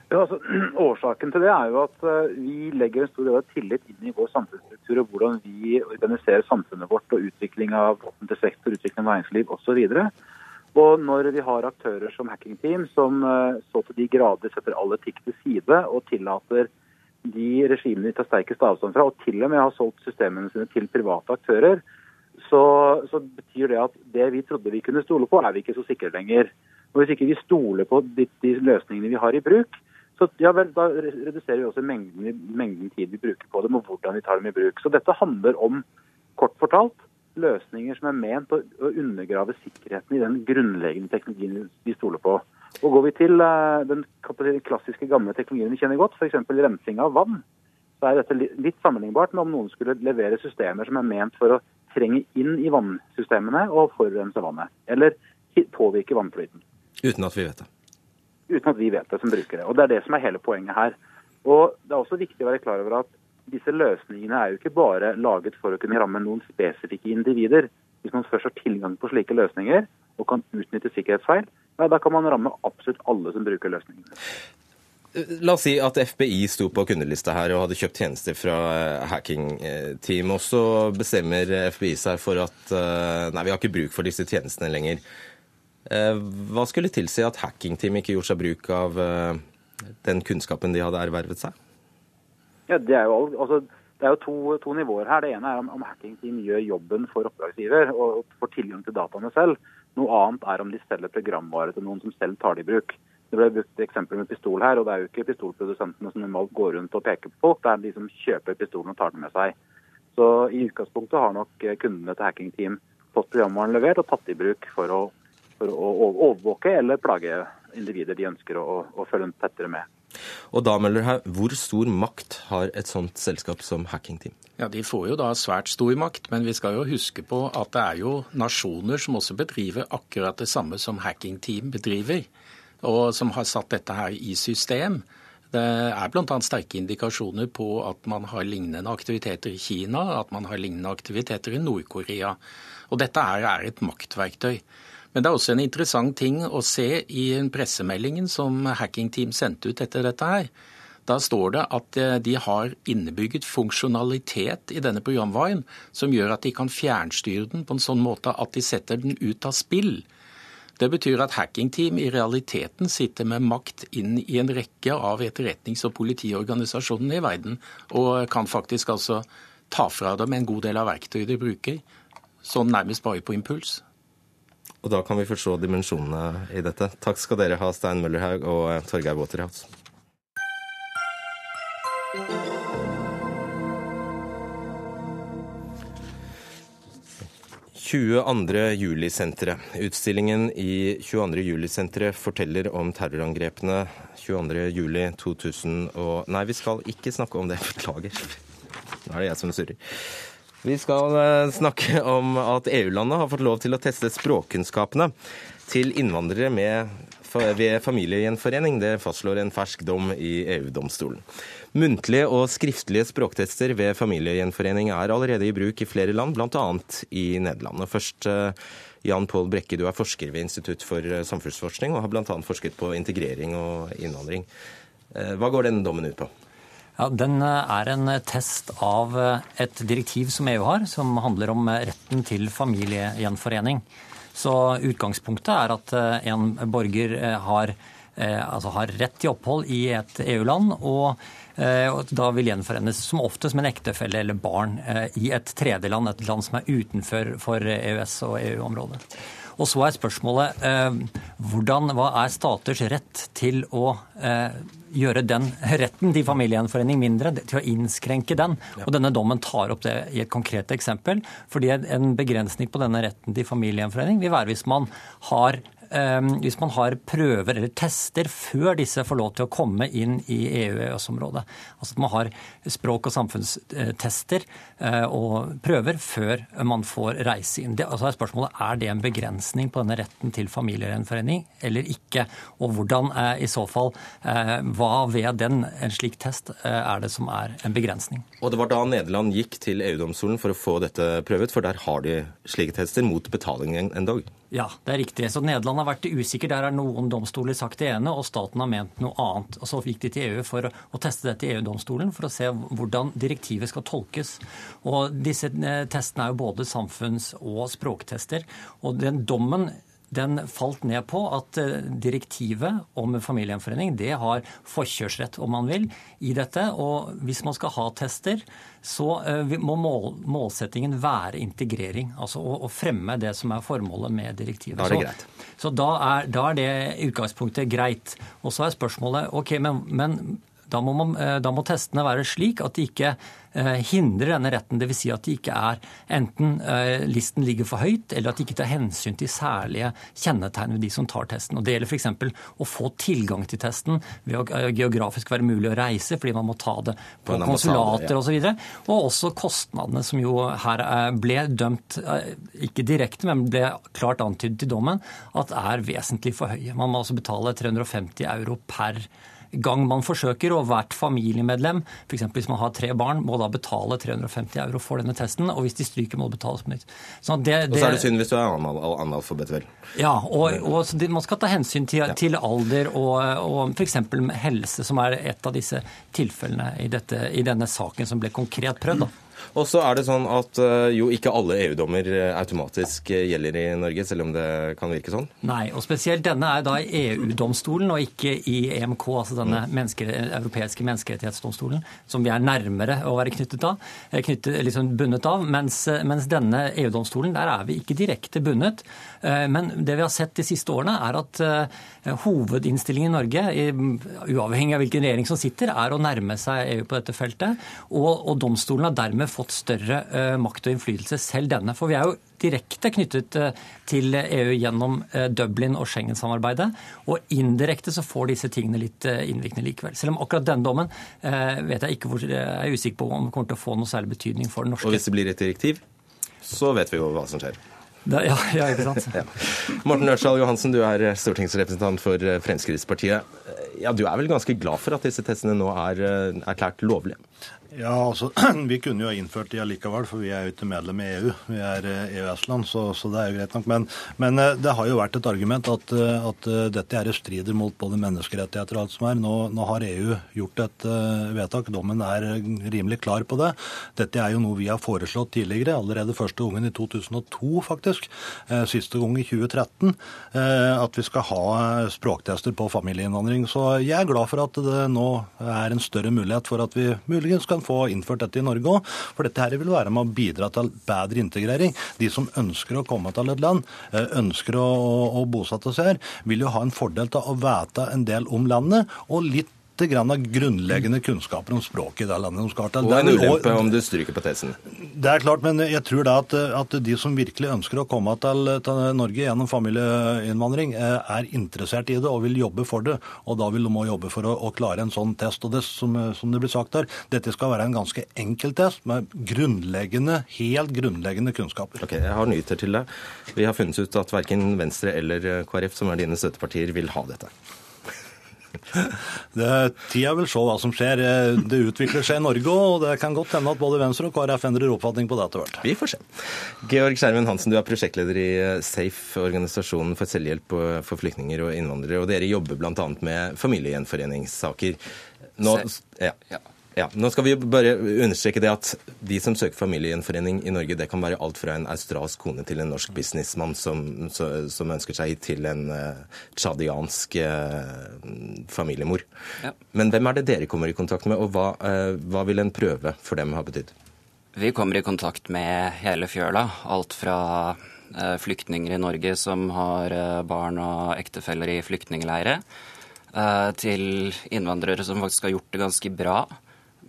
Ja, altså, årsaken til det er jo at eh, vi legger en stor del av tillit inn i vår samfunnsstruktur og hvordan vi organiserer samfunnet vårt og utvikling av offentlig sektor, utvikling av næringsliv osv. Og når vi har aktører som Hacking Team som eh, så til de grader setter all etikk til side og tillater de regimene de tar sterkest avstand fra, og til og med har solgt systemene sine til private aktører, så, så, betyr det at det vi trodde vi kunne stole på, er vi ikke så sikre lenger. Og Hvis ikke vi stoler på de, de løsningene vi har i bruk, så ja vel, da reduserer vi også mengden, mengden tid vi bruker på dem, og hvordan vi tar dem i bruk. Så dette handler om, kort fortalt, løsninger som er ment å, å undergrave sikkerheten i den grunnleggende teknologien vi stoler på. Og Går vi til eh, den klassiske gamle teknologien vi kjenner godt, f.eks. rensing av vann, så er dette litt sammenlignbart med om noen skulle levere systemer som er ment for å trenge inn i vannsystemene og forurense vannet. Eller påvirke vannflyten.
Uten at vi vet det.
Uten at vi vet det som brukere. Og Det er det som er hele poenget her. Og Det er også viktig å være klar over at disse løsningene er jo ikke bare laget for å kunne ramme noen spesifikke individer. Hvis man først har tilgang på slike løsninger og kan utnytte sikkerhetsfeil, ja, da kan man ramme absolutt alle som bruker løsningene.
La oss si at FBI sto på kundelista her og hadde kjøpt tjenester fra hacking-team. Og så bestemmer FBI seg for at eh, nei, vi har ikke bruk for disse tjenestene lenger. Eh, hva skulle tilsi at Hacking Team ikke gjorde seg bruk av den kunnskapen de hadde ervervet seg?
Ja, Det er jo, altså, det er jo to, to, nivåer her. Det ene er om, om hackingteam gjør jobben for oppdragsgiver og får tilgang til dataene selv. Noe annet er om de selger programvare til noen som selv tar det i bruk. Det ble brukt eksempel med pistol her, og det er jo ikke pistolprodusentene som normalt går rundt og peker på folk, det er de som kjøper pistolen og tar den med seg. Så i utgangspunktet har nok kundene til Hacking Team fått programvaren levert og tatt i bruk for å, for å overvåke eller plage individer de ønsker å, å følge tettere med.
Og da, melder her, Hvor stor makt har et sånt selskap som Hacking Team?
Ja, De får jo da svært stor makt, men vi skal jo huske på at det er jo nasjoner som også bedriver akkurat det samme som Hacking Team bedriver. og som har satt dette her i system. Det er bl.a. sterke indikasjoner på at man har lignende aktiviteter i Kina, at man har lignende aktiviteter i Nord-Korea. Og dette her er et maktverktøy. Men det er også en interessant ting å se i pressemeldingen som Hacking Team sendte ut etter dette her. Da står det at eh, de har innebygget funksjonalitet i denne programvaren som gjør at de kan fjernstyre den på en sånn måte at de setter den ut av spill. Det betyr at hackingteam i realiteten sitter med makt inn i en rekke av etterretnings- og politiorganisasjonene i verden, og kan faktisk altså ta fra dem en god del av verktøyet de bruker, sånn nærmest bare på impuls.
Og da kan vi forstå dimensjonene i dette. Takk skal dere ha, Stein Møllerhaug og Torgeir Waterhouse. 22. juli-senteret. Utstillingen i 22. juli-senteret forteller om terrorangrepene 22. juli 2000 og Nei, vi skal ikke snakke om det. Beklager. Nå er det jeg som surrer. Vi skal eh, snakke om at EU-landet har fått lov til å teste språkkunnskapene til innvandrere med, ved familiegjenforening. Det fastslår en fersk dom i EU-domstolen. Muntlige og skriftlige språktester ved familiegjenforening er allerede i bruk i flere land, bl.a. i Nederland. Og først eh, Jan Pål Brekke, du er forsker ved Institutt for eh, samfunnsforskning og har bl.a. forsket på integrering og innvandring. Hva går denne dommen ut på?
Ja, Den er en test av et direktiv som EU har, som handler om retten til familiegjenforening. Så utgangspunktet er at en borger har, altså har rett til opphold i et EU-land. og Eh, da vil gjenforenes som oftest med en ektefelle eller barn eh, i et tredjeland, et land som er utenfor for EØS- og EU-området. Og så er spørsmålet eh, hvordan, hva er staters rett til å gjøre den retten til familiegjenforening mindre, til å innskrenke den. Og denne dommen tar opp det i et konkret eksempel. fordi en begrensning på denne retten til familiegjenforening vil være hvis man har hvis man har prøver eller tester før disse får lov til å komme inn i EU-EØS-området. Altså at man har språk- og samfunnstester eh, og prøver før man får reise inn. Det, altså er spørsmålet er det en begrensning på denne retten til familiegjenforening eller ikke. Og hvordan eh, i så fall eh, hva ved den, en slik test er det som er en begrensning.
Og det var da Nederland gikk til EU-domstolen for å få dette prøvet, for der har de slike tester mot betaling endog?
Ja, det er riktig. Så Nederland har vært usikker. Der har noen domstoler sagt det ene, og staten har ment noe annet. Og Så gikk de til EU for å teste dette i EU-domstolen for å se hvordan direktivet skal tolkes. Og Disse eh, testene er jo både samfunns- og språktester. Og den dommen den falt ned på at eh, direktivet om familiegjenforening det har forkjørsrett, om man vil, i dette. Og hvis man skal ha tester, så eh, må mål, målsettingen være integrering. Altså å, å, fremme det som er formålet med direktivet.
Da er det greit.
Så, så da, er, da, er, det utgangspunktet greit. Og så er spørsmålet ok, men, men da må, man, eh, da må, testene være slik at de ikke eh, hindrer denne retten. Dvs. Si at de ikke er enten eh, listen ligger for høyt, eller at de ikke tar hensyn til særlige kjennetegn ved de som tar testen. Og Det gjelder f.eks. å få tilgang til testen ved å geografisk være mulig å reise, fordi man må ta det på, på konsulater osv. Og, så og også kostnadene, som jo her ble dømt, ikke direkte, men ble klart antydet i dommen, at er vesentlig for høye. Man må altså betale 350 euro per gang man forsøker, og hvert familiemedlem, f.eks. hvis man har tre barn, må da betale 350 euro for denne testen, og hvis de stryker, må det betales på nytt.
Så det, det... Og så er det synd hvis du er analfabet, vel.
Ja, og, og det, man skal ta hensyn til, ja. til alder og, og f.eks. helse, som er et av disse tilfellene i, dette, i denne saken som ble konkret prøvd. da.
Og så er det sånn at eh, jo ikke alle EU-dommer eh, automatisk eh, gjelder i Norge, selv om det kan virke sånn?
Nei, og spesielt denne er da i EU-domstolen og ikke i EMK, altså denne mm. menneske, europeiske menneskerettighetsdomstolen, som vi er nærmere å være knyttet av, knyttet, liksom bundet av. Mens, mens denne EU-domstolen, der er vi ikke direkte bundet. Men det vi har sett de siste årene, er at hovedinnstillingen i Norge, uavhengig av hvilken regjering som sitter, er å nærme seg EU på dette feltet. Og, domstolen har dermed fått større uh, makt og innflytelse, selv denne. For vi er jo direkte knyttet til EU gjennom Dublin- og Schengen-samarbeidet. Og indirekte så får disse tingene litt innvirkning likevel. Selv om akkurat denne dommen vet jeg ikke hvor jeg er usikker på om det kommer til å få noe særlig betydning for den norske
Og hvis det blir et direktiv, så vet vi jo hva som skjer.
Det, ja, ja, ikke sant?
Ja. Morten Ørsal Johansen, du er stortingsrepresentant for Fremskrittspartiet. Ja, Du er vel ganske glad for at disse testene nå er erklært lovlige?
Ja, altså, Vi kunne jo ha innført de allikevel, for vi er jo ikke medlem i EU. Vi er EØS-land, så, så, det er jo greit nok. Men, men, det har jo vært et argument at, at dette er strider mot både menneskerettigheter og alt som er. Nå, nå, har EU gjort et vedtak. Dommen er rimelig klar på det. Dette er jo noe vi har foreslått tidligere, allerede første gangen i 2002, faktisk. Siste gang i 2013. At vi skal ha språktester på familieinnvandring. Så jeg er glad for at det nå er en større mulighet for at vi muligens kan få innført dette i Norge òg. For dette her vil være med å bidra til bedre integrering. De som ønsker å komme til et land, ønsker å, å bosette seg her, vil jo ha en fordel til å vite en del om landet, og litt grann av grunnleggende kunnskaper om språket i det landet de skal til.
Og en ulempe om du stryker på tesen.
Det er klart, men jeg tror da at, at de som virkelig ønsker å komme til, til, Norge gjennom familieinnvandring, er interessert i det og vil jobbe for det. Og da vil de må jobbe for å, å, klare en sånn test. Og det, som, som det blir sagt her, dette skal være en ganske enkel test med grunnleggende, helt grunnleggende kunnskaper.
Ok, Jeg har nyheter til deg. Vi har funnet ut at verken Venstre eller KrF, som er dine støttepartier, vil ha dette.
Det, tida vil se hva som skjer. Det utvikler seg i Norge og det kan godt hende at både Venstre og KrF endrer oppfatning på det etter hvert.
Vi får se. Georg Skjermen Hansen, du er prosjektleder i SAFE, organisasjonen for selvhjelp for flyktninger og innvandrere. og Dere jobber bl.a. med familiegjenforeningssaker. Nå, ja. Ja, nå skal vi bare understreke det at De som søker familiegjenforening i Norge, det kan være alt fra en australsk kone til en norsk businessmann som, som ønsker seg til en uh, tsjadiansk uh, familiemor. Ja. Men hvem er det dere kommer i kontakt med, og hva, uh, hva vil en prøve for dem ha betydd?
Vi kommer i kontakt med hele fjøla. Alt fra flyktninger i Norge som har barn og ektefeller i flyktningleire, til innvandrere som faktisk har gjort det ganske bra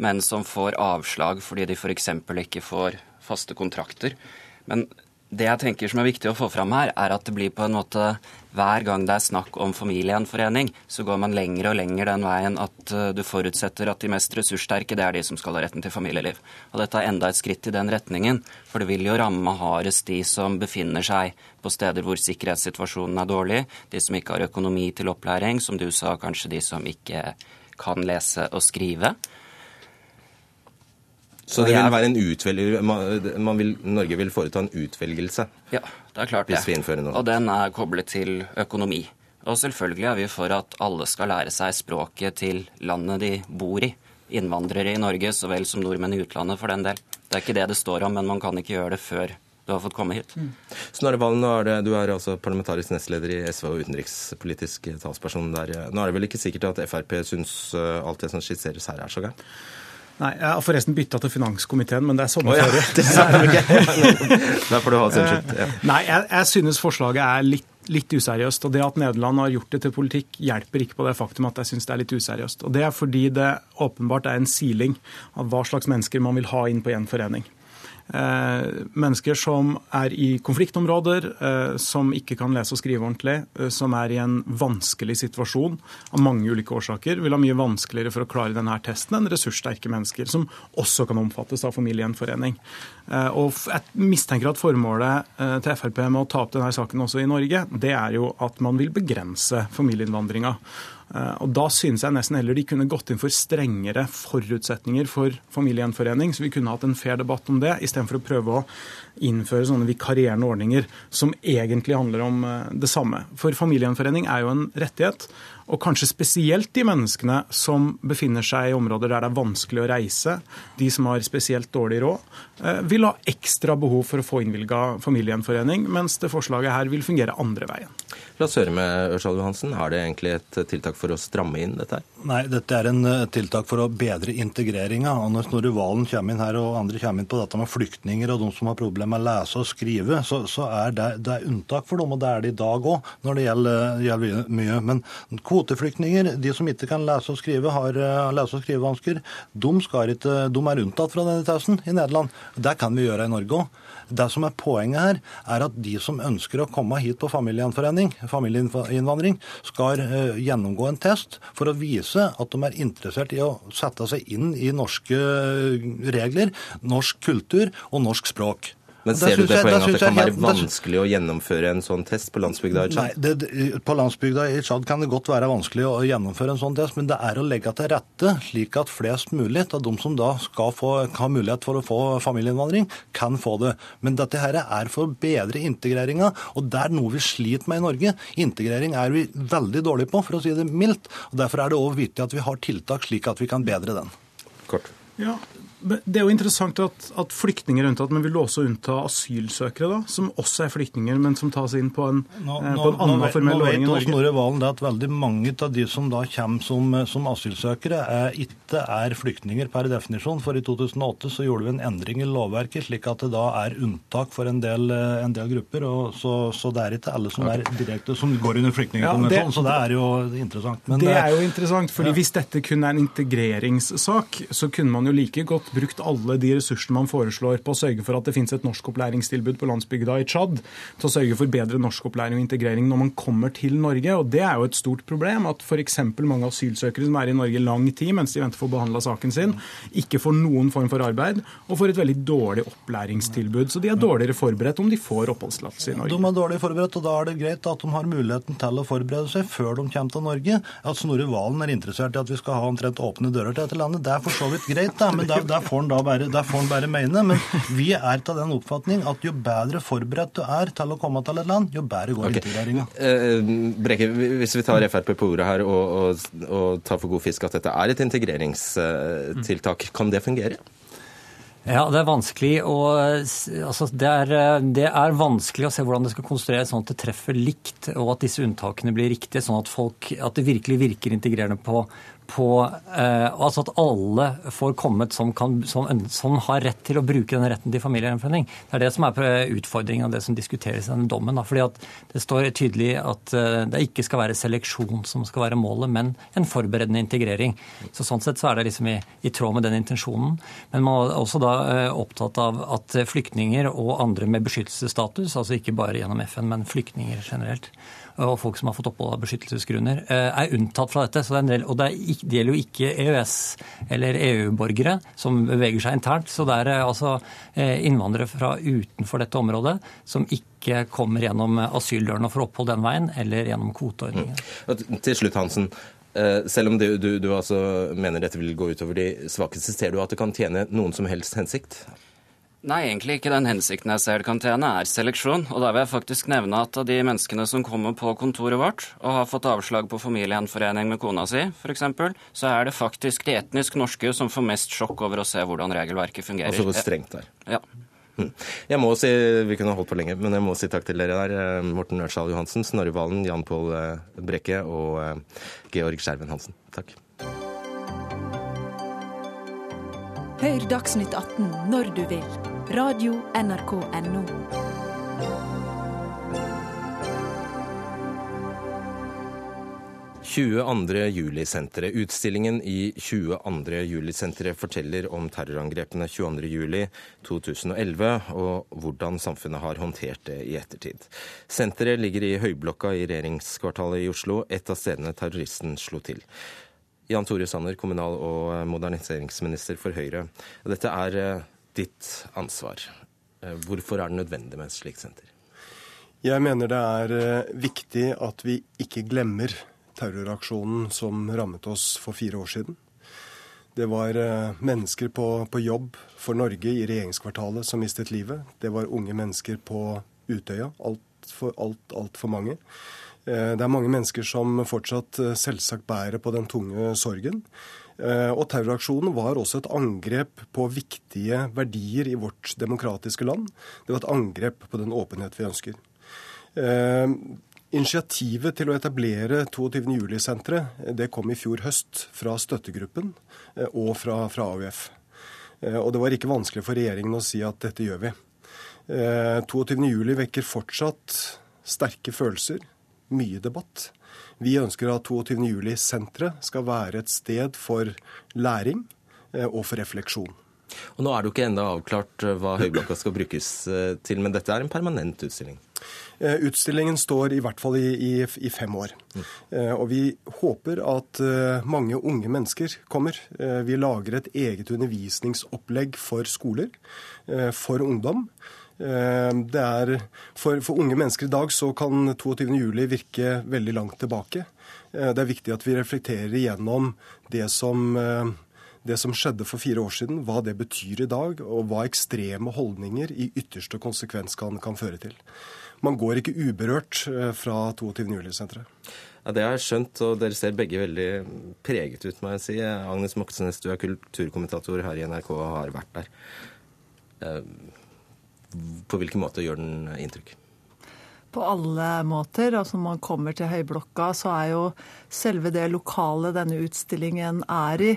men som får avslag fordi de f.eks. ikke får faste kontrakter. Men det jeg tenker som er viktig å få fram her, er at det blir på en måte Hver gang det er snakk om familiegjenforening, så går man lenger og lenger den veien at eh, du forutsetter at de mest ressurssterke, det er de som skal ha retten til familieliv. Og dette er enda et skritt i den retningen, for det vil jo ramme hardest de som befinner seg på steder hvor sikkerhetssituasjonen er dårlig, de som ikke har økonomi til opplæring, som du sa, kanskje de som ikke kan lese og skrive.
Så det vil være en utvelgelse man vil, Norge vil foreta en utvelgelse?
Ja, det er klart det. Og den er koblet til økonomi. Og selvfølgelig er vi for at alle skal lære seg språket til landet de bor i. Innvandrere i Norge så vel som nordmenn i utlandet, for den del. Det er ikke det det står om, men man kan ikke gjøre det før du har fått komme hit. Mm.
Snorre Valen, du er altså parlamentarisk nestleder i SV og utenrikspolitisk talsperson der. Nå er det vel ikke sikkert at Frp syns uh, alt det som skisseres her, er så gærent?
Nei, Jeg har forresten bytta til finanskomiteen, men det er sommerferie. Oh,
ja. Der får du ha unnskyld. Ja.
Nei, jeg, jeg synes forslaget er litt litt useriøst. og Det at Nederland har gjort det til politikk, hjelper ikke på det faktum at jeg syns det er litt useriøst. Og Det er fordi det åpenbart er en siling av hva slags mennesker man vil ha inn på gjenforening. Eh, mennesker som er i konfliktområder, eh, som ikke kan lese og skrive ordentlig, eh, som er i en vanskelig situasjon av mange ulike årsaker, vil ha mye vanskeligere for å klare denne testen enn ressurssterke mennesker, som også kan omfattes av familiegjenforening. Jeg mistenker at formålet til Frp med å ta opp denne saken også i Norge, det er jo at man vil begrense familieinnvandringa. Eh, og Da synes jeg nesten heller de kunne gått inn for strengere forutsetninger for familiegjenforening, så vi kunne hatt en fair debatt om det, istedenfor å prøve å innføre sånne vikarierende ordninger som egentlig handler om eh, det samme. For familiegjenforening er jo en rettighet. Og kanskje spesielt de menneskene som befinner seg i områder der det er vanskelig å reise, de som har spesielt dårlig råd, eh, vil ha ekstra behov for å få innvilga familiegjenforening, mens det forslaget her vil fungere andre veien.
La oss høre med Ørsal Johansen. Er det egentlig et tiltak for å stramme inn dette?
Nei, dette er en eh, tiltak for å bedre integreringa. Når Snorre Valen kommer inn her og andre kommer inn på dette med flyktninger og de som har problemer med å lese og skrive, så, så er det, det er unntak for dem, og det er det i dag òg når det gjelder, gjelder, mye. Men kvoteflyktninger, de som ikke kan lese og skrive, har uh, lese- og skrivevansker, de, de, er unntatt fra denne testen i Nederland. Det kan vi gjøre i Norge òg. Det som er poenget her, er at de som ønsker å komme hit på familiegjenforening, familieinnvandring, skal uh, gjennomgå en test for å vise at de er interessert i å sette seg inn i norske eh, regler, norsk kultur og norsk språk.
Men ser du det poenget at det kan være vanskelig å gjennomføre en sånn test på landsbygda i Tsjad?
Nei, det, På landsbygda i Tsjad kan det godt være vanskelig å gjennomføre en sånn test, men det er å legge til rette slik at flest mulig av de som da skal få, ha mulighet for å få familieinnvandring, kan få det. Men dette her er for å bedre integreringa, og det er noe vi sliter med i Norge. Integrering er vi veldig dårlige på, for å si det mildt. og Derfor er det òg viktig at vi har tiltak slik at vi kan bedre den.
Kort.
Ja, det er jo interessant at, at, flyktninger er unntatt, men vil du også unnta asylsøkere, da, som også er flyktninger, men som tas inn på en, nå, eh, på en nå, annen formell ordning i Norge?
Nå vet Snorre Valen at veldig mange av de som da kommer som, som asylsøkere, er, ikke er flyktninger per definisjon. For i 2008 så gjorde vi en endring i lovverket, slik at det da er unntak for en del, en del grupper. og så, så, det er ikke alle som, er direkte, som går under flyktningkonvensjonen. Ja, så det er jo interessant.
Men, det er jo interessant, fordi ja. hvis dette kun er en integreringssak, så kunne man jo like godt brukt alle de ressursene man foreslår på å sørge for at det finnes et norskopplæringstilbud på landsbygda i Tsjad, til å sørge for bedre norskopplæring og integrering når man kommer til Norge. Og Det er jo et stort problem at f.eks. mange asylsøkere som er i Norge lang tid mens de venter for å behandle saken sin, ikke får noen form for arbeid og får et veldig dårlig opplæringstilbud. Så de er dårligere forberedt om de får oppholdstillatelse i Norge.
De er dårlig forberedt, og da er det greit at de har muligheten til å forberede seg før de kommer til Norge. At Snorre Valen er interessert i at vi skal ha omtrent åpne dører til dette landet, det er for så vidt greit, da, men der, der får han da bare, der får han bare mene. Men vi er til den oppfatning at jo bedre forberedt du er til å komme til et land, jo bedre går okay. integreringa.
Uh, Brekke, hvis vi tar Frp på ordet her og, og, og tar for god fisk at dette er et integreringstiltak, kan det fungere?
Ja, Det er vanskelig å, altså det, er, det er, vanskelig å se hvordan det skal konstrueres sånn at det treffer likt, og at disse unntakene blir riktige, sånn at, folk, at det virkelig virker integrerende på, på eh, altså at alle får kommet som, kan, som, som, har rett til å bruke denne retten til familiegjenforening. Det er det som er utfordringen av det som diskuteres i denne dommen. Da. fordi at Det står tydelig at eh, det ikke skal være seleksjon som skal være målet, men en forberedende integrering. Så Sånn sett så er det liksom i, i tråd med den intensjonen. Men man er også da eh, opptatt av at flyktninger og andre med beskyttelsesstatus, altså ikke bare gjennom FN, men flyktninger generelt, og folk som har fått opphold av beskyttelsesgrunner, eh, er unntatt fra dette. Det del, og det, er, det, gjelder jo ikke EØS- eller EU-borgere som beveger seg internt. Så det er eh, altså eh, innvandrere fra utenfor dette området som ikke kommer gjennom asyldørene og får opphold den veien, eller gjennom kvoteordningen.
Mm. Til slutt, Hansen. Selv om du, du, du altså mener dette vil gå utover de svakeste, ser du at det kan tjene noen som helst hensikt?
Nei, egentlig ikke den hensikten jeg ser det kan tjene, er seleksjon. Og da vil jeg faktisk nevne at av de menneskene som kommer på kontoret vårt og har fått avslag på familiegjenforening med kona si, f.eks., så er det faktisk de etnisk norske som får mest sjokk over å se hvordan regelverket fungerer.
Altså hvor strengt det er.
Ja.
Hm. Jeg må si, Vi kunne holdt på lenge, men jeg må si takk til dere der. Eh, Morten Ørsal Johansen, Snorre Valen, Jan Pål eh, Brekke og eh, Georg Skjerven Hansen. Takk.
Hør Dagsnytt 18 når du vil. Radio NRK Radio.nrk.no.
Juli-senteret. Utstillingen i 22. juli-senteret forteller om terrorangrepene 22.07.2011 og hvordan samfunnet har håndtert det i ettertid. Senteret ligger i Høyblokka i regjeringskvartalet i Oslo, et av stedene terroristen slo til. Jan Tore Sanner, kommunal- og moderniseringsminister for Høyre. Dette er eh, ditt ansvar. Eh, hvorfor er det nødvendig med et slikt senter?
Jeg mener det er eh, viktig at vi ikke glemmer terroraksjonen som rammet oss for fire år siden. Det var mennesker på, på jobb for Norge i regjeringskvartalet som mistet livet. Det var unge mennesker på Utøya. Altfor alt, alt for mange. Eh, det er mange mennesker som fortsatt eh, selvsagt bærer på den tunge sorgen. Eh, og terroraksjonen var også et angrep på viktige verdier i vårt demokratiske land. Det var et angrep på den åpenhet vi ønsker. Initiativet til å etablere 22. juli-senteret det kom i fjor høst fra støttegruppen og fra, fra AUF. Og det var ikke vanskelig for regjeringen å si at dette gjør vi. 22. juli vekker fortsatt sterke følelser mye debatt. Vi ønsker at 22.07-senteret skal være et sted for læring eh, og for refleksjon.
Og Nå er det jo ikke enda avklart eh, hva Høyblokka skal brukes eh, til, men dette er en permanent utstilling?
Utstillingen står i hvert fall i, i, i fem år. Mm. Og vi håper at mange unge mennesker kommer. Vi lager et eget undervisningsopplegg for skoler, for ungdom. Det er, for, for unge mennesker i dag så kan 22.07 virke veldig langt tilbake. Det er viktig at vi reflekterer igjennom det som det som skjedde for fire år siden, hva det betyr i dag, og hva ekstreme holdninger i ytterste konsekvens kan, kan føre til. Man går ikke uberørt eh, fra 22. juli-senteret.
Ja, Det har jeg skjønt, og dere ser begge veldig preget ut, må jeg si. Agnes Moxnes, du er kulturkommentator her i NRK og har vært der. På hvilken måte gjør den inntrykk?
På alle måter. Altså Når man kommer til Høyblokka, så er jo selve det lokalet denne utstillingen er i,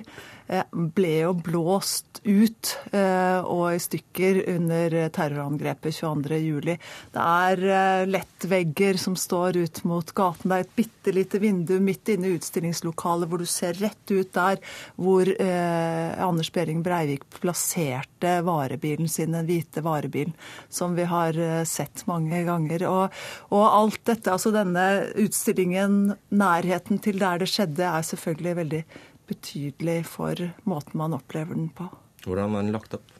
ble jo blåst ut eh, og i stykker under terrorangrepet 22.07. Det er eh, lettvegger som står ut mot gaten. Det er et bitte lite vindu midt inne i utstillingslokalet hvor du ser rett ut der hvor eh, Anders Behring Breivik plasserte varebilen sin, den hvite varebilen, som vi har sett mange ganger. Og, og alt dette, altså denne utstillingen, nærheten til der det skjedde, er selvfølgelig veldig betydelig for måten man opplever den på.
Hvordan er den lagt opp?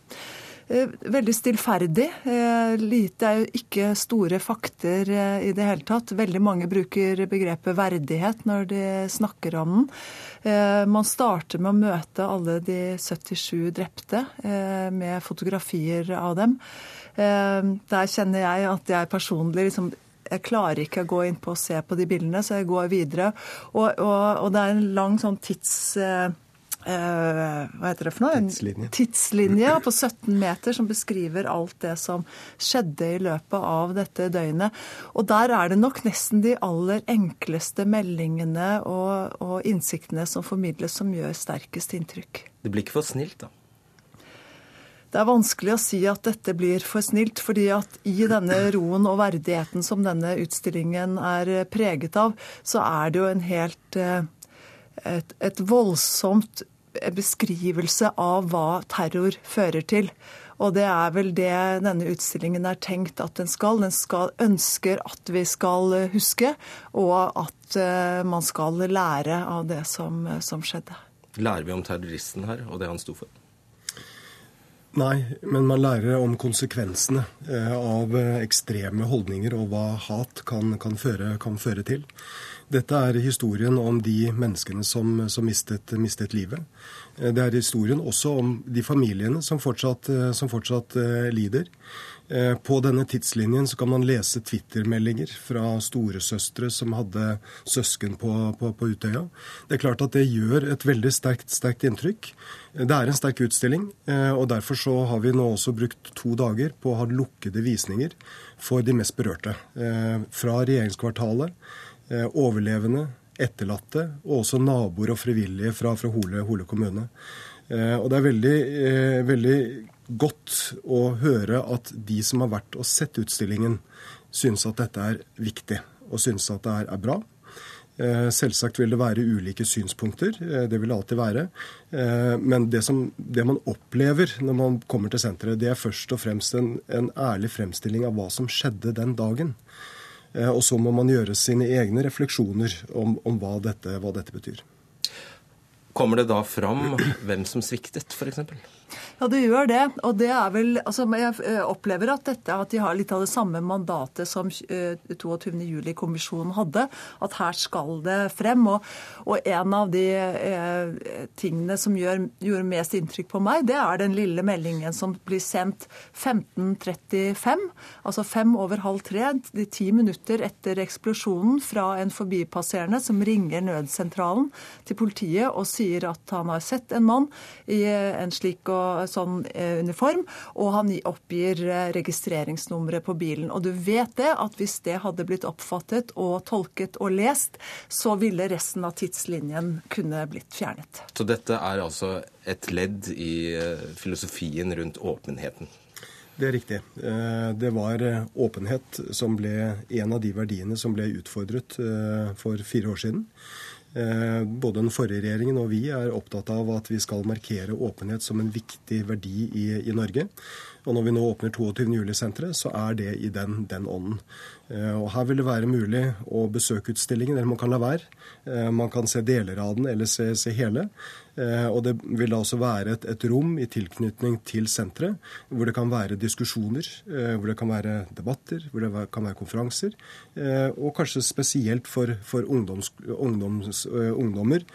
Eh, veldig stillferdig. Eh, lite er jo ikke store fakter eh, i det hele tatt. Veldig mange bruker begrepet verdighet når de snakker om den. Man starter med å møte alle de 77 drepte med fotografier av dem. Der kjenner jeg at jeg personlig liksom jeg klarer ikke å gå inn på og se på de bildene, så jeg går videre. Og, og, og det er en lang sånn tids... Uh, hva heter det for noe?
Tidslinje.
Tidslinje på 17 meter som beskriver alt det som skjedde i løpet av dette døgnet. Og der er det nok nesten de aller enkleste meldingene og, og innsiktene som formidles, som gjør sterkest inntrykk.
Det blir ikke for snilt, da?
Det er vanskelig å si at dette blir for snilt, fordi at i denne roen og verdigheten som denne utstillingen er preget av, så er det jo en helt eh, et, et voldsomt beskrivelse av hva terror fører til. Og det er vel det denne utstillingen er tenkt at den skal. Den skal, ønsker at vi skal huske, og at man skal lære av det som, som skjedde.
Lærer vi om terroristen her, og det han sto for?
Nei, men man lærer om konsekvensene eh, av eh, ekstreme holdninger og hva hat kan, kan, føre, kan føre, til. Dette er historien om de menneskene som, som mistet, mistet, livet. Eh, det er historien også om de familiene som fortsatt, som fortsatt lider. Eh, på denne tidslinjen så kan man lese Twitter-meldinger fra storesøstre som hadde søsken på, på, på, Utøya. Det er klart at det gjør et veldig sterkt, sterkt inntrykk. Eh, det er en sterk utstilling, eh, og derfor så har vi nå også brukt to dager på å ha lukkede visninger for de mest berørte. Fra regjeringskvartalet, overlevende, etterlatte og også naboer og frivillige fra, fra Hole, Hole kommune. Og det er veldig, veldig godt å høre at de som har vært og sett utstillingen, synes at dette er viktig og synes at det er, bra. Eh, selvsagt vil det være ulike synspunkter, eh, det vil det alltid være. Eh, men det, som, det, man opplever når man kommer til senteret, det er først og fremst en, en ærlig fremstilling av hva som skjedde den dagen. Og så må man gjøre sine egne refleksjoner om, om hva, dette, hva dette betyr.
Kommer det da fram hvem som sviktet, f.eks.?
Ja, det gjør det. Og det er vel altså, Jeg eh, opplever at, dette, at de har litt av det samme mandatet som 22.07-kommisjonen eh, hadde. At her skal det frem. Og, og en av de eh, tingene som gjør, gjorde mest inntrykk på meg, det er den lille meldingen som blir sendt 15.35, altså fem over halv tre, de ti minutter etter eksplosjonen, fra en forbipasserende som ringer nødsentralen til politiet og sier at han har sett en mann i en slik og sånn eh, uniform, og han oppgir eh, registreringsnummeret på bilen. Og du vet det, at hvis det hadde blitt oppfattet og tolket og lest, så ville resten av tidslinjen kunne blitt fjernet.
Så dette er altså et ledd i eh, filosofien rundt åpenheten?
Det er riktig. Det var åpenhet som ble en av de verdiene som ble utfordret for fire år siden. Eh, både den forrige regjeringen og vi er opptatt av at vi skal markere åpenhet som en viktig verdi i, i Norge. Og når vi nå åpner 22. juli-senteret, så er det i den, den ånden. Eh, og Her vil det være mulig å besøke utstillingen, eller man kan la være. Eh, man kan se deler av den, eller se, se hele. Eh, og det vil da også være et, et, rom i tilknytning til senteret, hvor det kan være diskusjoner, hvor det kan være debatter, hvor det kan være konferanser. Og kanskje spesielt for, for ungdoms, ungdoms, ungdommer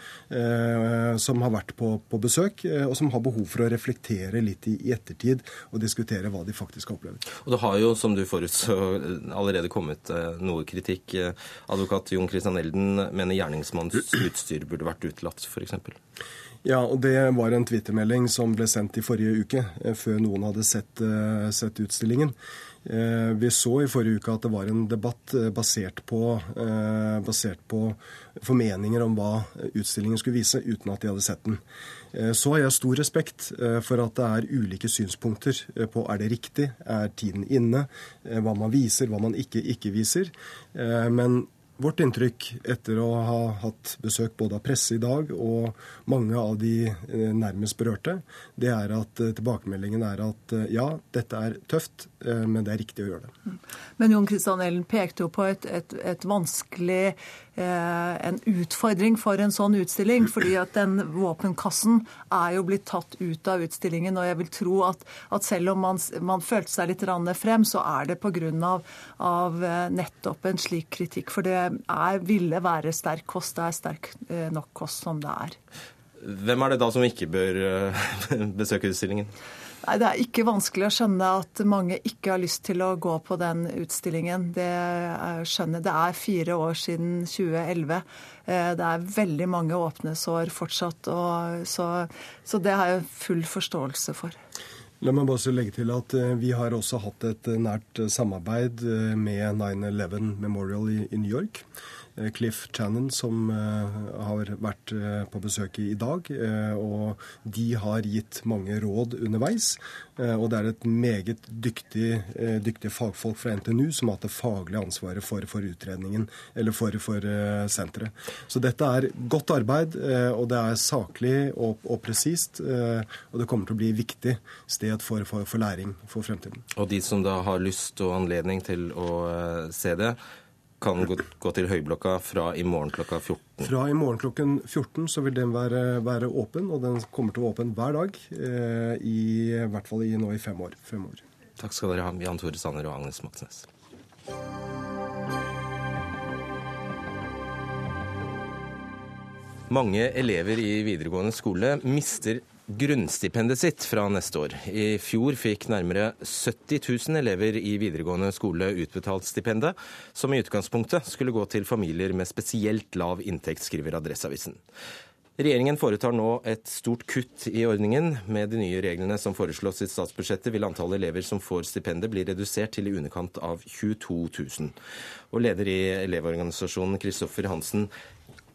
som har vært på, på, besøk, og som har behov for å reflektere litt i, i ettertid og diskutere hva de faktisk har opplevd.
Og det har jo, som du forutså, allerede kommet eh, noe kritikk. Eh, advokat Jon Christian Elden mener gjerningsmannens utstyr burde vært utelatt, f.eks.
Ja, og det var en twittermelding som ble sendt i forrige uke, eh, før noen hadde sett, sett utstillingen. Vi så i forrige uke at det var en debatt basert på, basert på formeninger om hva utstillingen skulle vise, uten at de hadde sett den. Eh, så har jeg stor respekt eh, for at det er ulike synspunkter eh, på er det riktig, er tiden inne, hva man viser, hva man ikke, ikke viser. Men Vårt inntrykk etter å ha hatt besøk både av presse i dag og mange av de nærmest berørte, det er at tilbakemeldingen er at ja, dette er tøft, men det er riktig å gjøre det.
Men Jon Kristian Ellen pekte jo på et, et, et vanskelig Eh, en utfordring for en sånn utstilling. fordi at den våpenkassen er jo blitt tatt ut av utstillingen. Og jeg vil tro at, at selv om man, man, følte seg litt frem, så er det pga. Av, av eh, nettopp en slik kritikk. For det er, ville være sterk kost. Det er sterk eh, nok kost som det er.
Hvem er det da som ikke bør besøke utstillingen?
Nei, Det er ikke vanskelig å skjønne at mange ikke har lyst til å gå på den utstillingen. Det er, skjønner, det er fire år siden 2011. Eh, det er veldig mange åpne sår fortsatt. Så, så det har jeg full forståelse for.
La meg bare legge til at eh, Vi har også hatt et nært samarbeid eh, med 9-11 Memorial i New York. Eh, Cliff Channon, som eh, har vært eh, på besøk i dag. Og de har gitt mange råd underveis. Og det er et meget dyktig, dyktig fagfolk fra NTNU som har hatt det faglige ansvaret for, for utredningen, eller for, for senteret. Så dette er godt arbeid, og det er saklig og, og presist. Og det kommer til å bli viktig sted for, for læring for fremtiden.
Og de som da har lyst og anledning til å se det, kan gå til Høyblokka fra i morgen klokka 14?
Fra i morgen klokken 14 så vil den være, være åpen, og den kommer til å være åpen hver dag. Eh, I, i hvert fall i, nå i fem år, fem år.
Takk skal dere ha, Jan Tore Sanner og Agnes Moxnes. Mange elever i videregående skole mister grunnstipendet sitt fra neste år. I fjor fikk nærmere 70 000 elever i videregående skole utbetalt stipendet, som i utgangspunktet skulle gå til familier med spesielt lav inntekt, skriver Adresseavisen. Regjeringen foretar nå et stort kutt i ordningen. Med de nye reglene som foreslås i statsbudsjettet, vil antallet elever som får stipendet bli redusert til i underkant av 22 000. Og leder i Elevorganisasjonen, Kristoffer Hansen,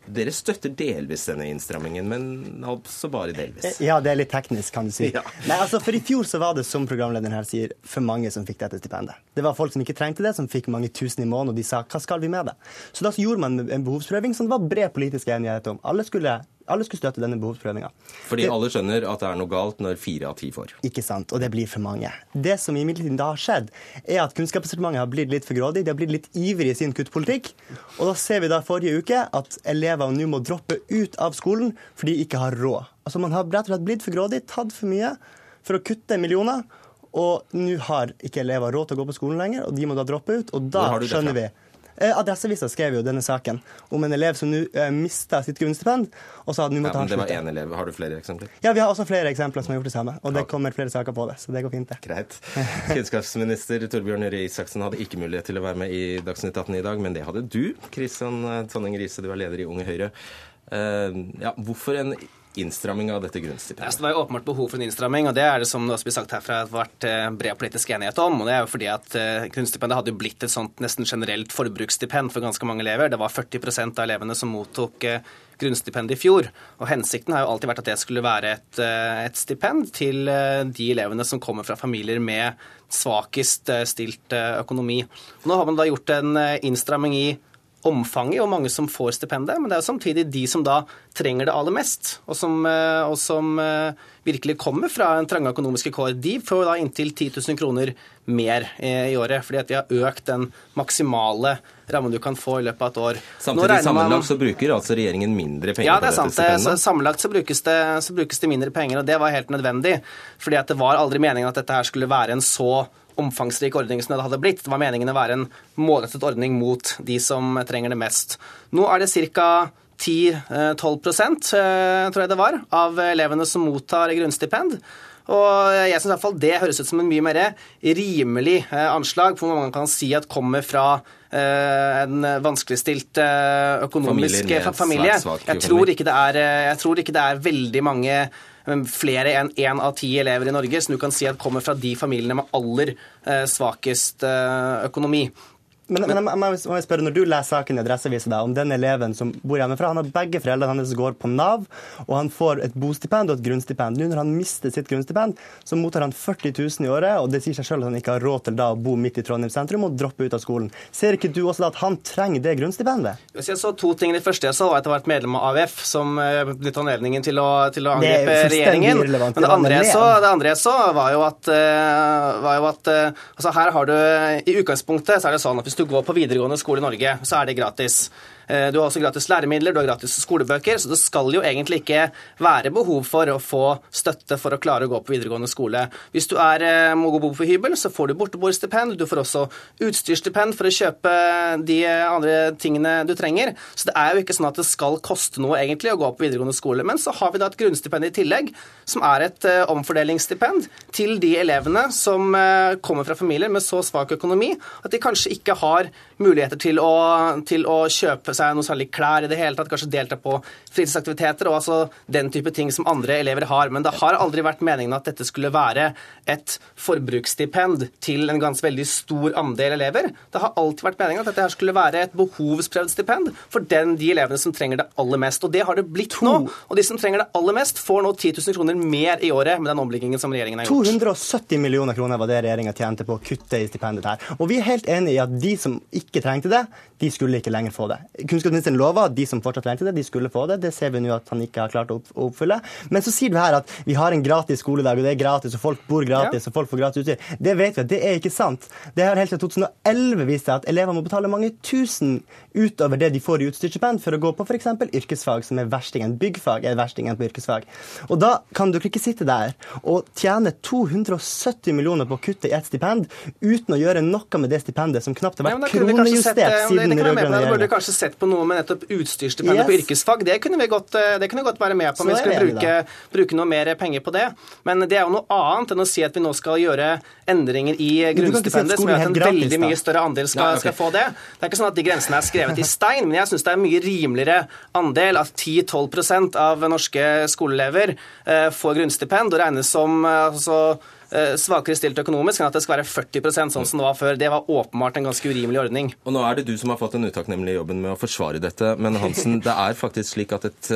dere støtter delvis denne innstrammingen, men altså bare delvis?
Eh, ja, det er litt teknisk, kan du si. Ja. Nei, altså, For i fjor så var det, som programlederen her sier, for mange som fikk dette stipendet. Det var folk som ikke trengte det, som fikk mange tusen i måneden, og de sa hva skal vi med det? Så da så gjorde man en behovsprøving som det var bred politisk enighet om. Alle skulle alle skulle støtte denne behovsprøvinga.
Fordi alle skjønner at det er noe galt når fire av ti får?
Ikke sant, og det blir for mange. Det som imidlertid da har skjedd, er at Kunnskapsdepartementet har blitt litt for grådig, de har blitt litt ivrig i sin kuttpolitikk. Og da ser vi da forrige uke at elever nå må droppe ut av skolen fordi de ikke har råd. Altså Man har rett og slett blitt for grådig, tatt for mye for å kutte millioner. Og nå har ikke elever råd til å gå på skolen lenger, og de må da droppe ut. Og da skjønner vi Adresseavisa skrev jo denne saken om en elev som nå eh, mista sitt grunnstipend. og sa at nå måtte
ja,
han
slutte. Det var én elev. Har du flere eksempler?
Ja, vi har også flere eksempler som har gjort det samme. Og det kommer flere saker på det. Så det går fint, det.
Greit. Kunnskapsminister Torbjørn Røe Isaksen hadde ikke mulighet til å være med i Dagsnytt 18 i dag, men det hadde du. Kristian Tonning Riise, du er leder i Unge Høyre. Uh, ja, hvorfor en innstramming av dette grunnstipendet?
Det var jo åpenbart behov for en innstramming, og det er det som det også blir sagt herfra, vært eh, bred politisk enighet om. og Det er jo fordi at eh, grunnstipendet hadde jo blitt et sånt nesten generelt forbruksstipend for ganske mange elever. Det var 40% av elevene som mottok eh, grunnstipend i fjor. og Hensikten har jo alltid vært at det skulle være et, et stipend til de elevene som kommer fra familier med svakest stilt økonomi. Nå har man da gjort en innstramming i omfanget og mange som får stipendet, men det er jo samtidig de som da trenger det aller mest, og som, eh, og som eh, virkelig kommer fra en trange økonomiske kår. De får da inntil 10 000 kroner mer i året, fordi at de har økt den maksimale rammen du kan få i løpet av et år.
Samtidig sammenlagt så bruker altså regjeringen mindre penger
ja, det er sant.
stipendet?
Så sammenlagt så brukes, det, så brukes det mindre penger, og det var helt nødvendig. fordi at det var aldri meningen at dette her skulle være en så omfangsrik ordning som det hadde blitt. Det var meningen å være en målrettet ordning mot de som trenger det mest. Nå er det ca. 10-12% tror jeg det var, av elevene som mottar grunnstipend. Og jeg synes i hvert fall Det høres ut som en mye mer rimelig anslag på hvor man kan si at kommer fra en vanskeligstilt økonomisk familie. Jeg tror, ikke det er, jeg tror ikke det er veldig mange flere enn én av ti elever i Norge som du kan si at kommer fra de familiene med aller svakest økonomi.
Men, men, men jeg må spørre, Når du leser saken i Adresseavisen om den eleven som bor hjemmefra, han har begge foreldrene hans går på Nav, og han får et bostipend og et grunnstipend. Nå når han mister sitt grunnstipend, så mottar han 40 000 i året, og det sier seg selv at han ikke har råd til da å bo midt i Trondheim sentrum og droppe ut av skolen. Ser ikke du også da at han trenger det grunnstipendet?
Hvis jeg så to ting. Det første jeg så, var at jeg var et medlem av AUF, som benyttet anledningen til å, til å angripe regjeringen. Men det andre, jeg så, det andre jeg så, var jo at, var jo at altså her har du I utgangspunktet så er det sånn at hvis du går på videregående skole i Norge, så er det gratis. Du har også gratis læremidler, du har gratis skolebøker, så det skal jo egentlig ikke være behov for å få støtte for å klare å gå på videregående skole. Hvis du er, må bo på hybel, så får du borteboerstipend, du får også utstyrsstipend for å kjøpe de andre tingene du trenger. Så det er jo ikke sånn at det skal koste noe egentlig å gå på videregående skole. Men så har vi da et grunnstipend i tillegg, som er et omfordelingsstipend til de elevene som kommer fra familier med så svak økonomi at de kanskje ikke har muligheter til å, til å kjøpe seg noe særlig klær i det hele tatt, kanskje delta på fritidsaktiviteter og altså den type ting som andre elever har. Men det har aldri vært meningen at dette skulle være et forbruksstipend til en ganske veldig stor andel elever. Det har alltid vært meningen at dette her skulle være et behovsprøvd stipend for den, de elevene som trenger det aller mest. Og det har det blitt nå. Og de som trenger det aller mest, får nå 10 000 kroner mer i året med den omleggingen som regjeringen har gjort.
270 millioner kroner var det regjeringa tjente på å kutte i stipendet her. Og vi er helt enig i at de som ikke trengte det, de skulle ikke lenger få det. Kunnskapsministeren lova at de som fortsatt trengte det, de skulle få det. Det ser vi nå at han ikke har klart å oppfylle. Men så sier du her at vi har en gratis skoledag, og det er gratis, og folk bor gratis, ja. og folk får gratis utstyr. Det vet vi at det er ikke sant. Det har helt siden 2011 vist seg at elever må betale mange tusen utover det de får i utstyrsstipend for å gå på f.eks. yrkesfag, som er verstingen. Byggfag er verstingen på yrkesfag. Og da kan dere ikke sitte der og tjene 270 millioner på å kutte i ett stipend uten å gjøre noe med det stipendet som knapt har vært kronejustert siden den rød-grønne
regjeringen. Da burde kanskje sett på noe med nettopp utstyrsstipendet yes. på yrkesfag. Det kunne vi godt, det kunne godt være med på om vi skulle bruke, bruke, noe mer penger på det. Men det er jo noe annet enn å si at vi nå skal gjøre endringer i grunnstipendet, som gjør at en gratis, veldig mye større andel skal, ja, okay. skal, få det. Det er ikke sånn at de grensene er skrevet i stein, men jeg syns det er en mye rimeligere andel at 10-12% av norske skoleelever eh, får grunnstipend og regnes som altså, svakere stilt økonomisk enn at det skal være 40% sånn som det var før. Det var åpenbart en ganske urimelig ordning.
Og nå er det du som har fått den utakknemlige jobben med å forsvare dette, men Hansen, det er faktisk slik at et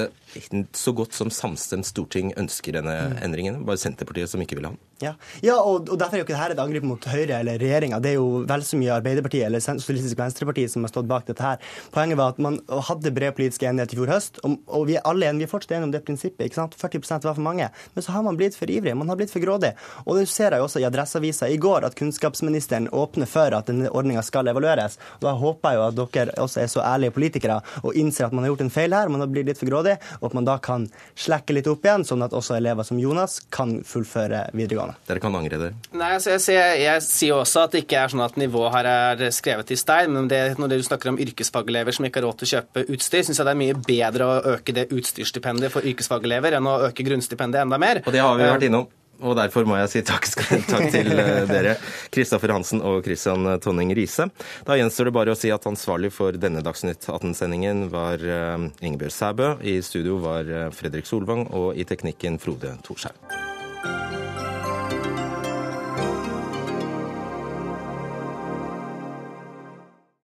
så godt som samstemt storting ønsker denne endringen. Bare Senterpartiet som ikke vil ha den.
Ja, ja og, og, derfor er jo ikke dette et angrep mot Høyre eller regjeringa. Det er jo vel så mye Arbeiderpartiet eller Sosialistisk Venstreparti som har stått bak dette her. Poenget var at man hadde bred politisk enighet i fjor høst, og, og vi er alle enige, vi er fortsatt enige om det prinsippet. ikke sant? 40% var for mange. Men så har man blitt for ivrig, man har blitt for grådig. Og det ser jeg jo også i Adresseavisa i går, at kunnskapsministeren åpner for at denne ordninga skal evalueres. Og da håper jeg jo at dere også er så ærlige politikere og innser at man har gjort en feil her, man har blitt litt for grådig, og at man da kan slekke litt opp igjen, sånn at også elever som Jonas kan fullføre videregående.
Dere kan angre det?
Nei, altså jeg, sier, jeg, sier også at det ikke er sånn at nivået her er skrevet i stein. Men det, når du snakker om yrkesfagelever som ikke har råd til å kjøpe utstyr, syns jeg det er mye bedre å øke det utstyrsstipendet for yrkesfagelever enn å øke grunnstipendet enda mer.
Og det har vi vært innom. Og derfor må jeg si takk, takk til dere, Kristoffer Hansen og Christian Tonning Riise. Da gjenstår det bare å si at ansvarlig for denne Dagsnytt 18-sendingen var Ingebjørg Sæbø. I studio var Fredrik Solvang, og i teknikken Frode Thorshaug.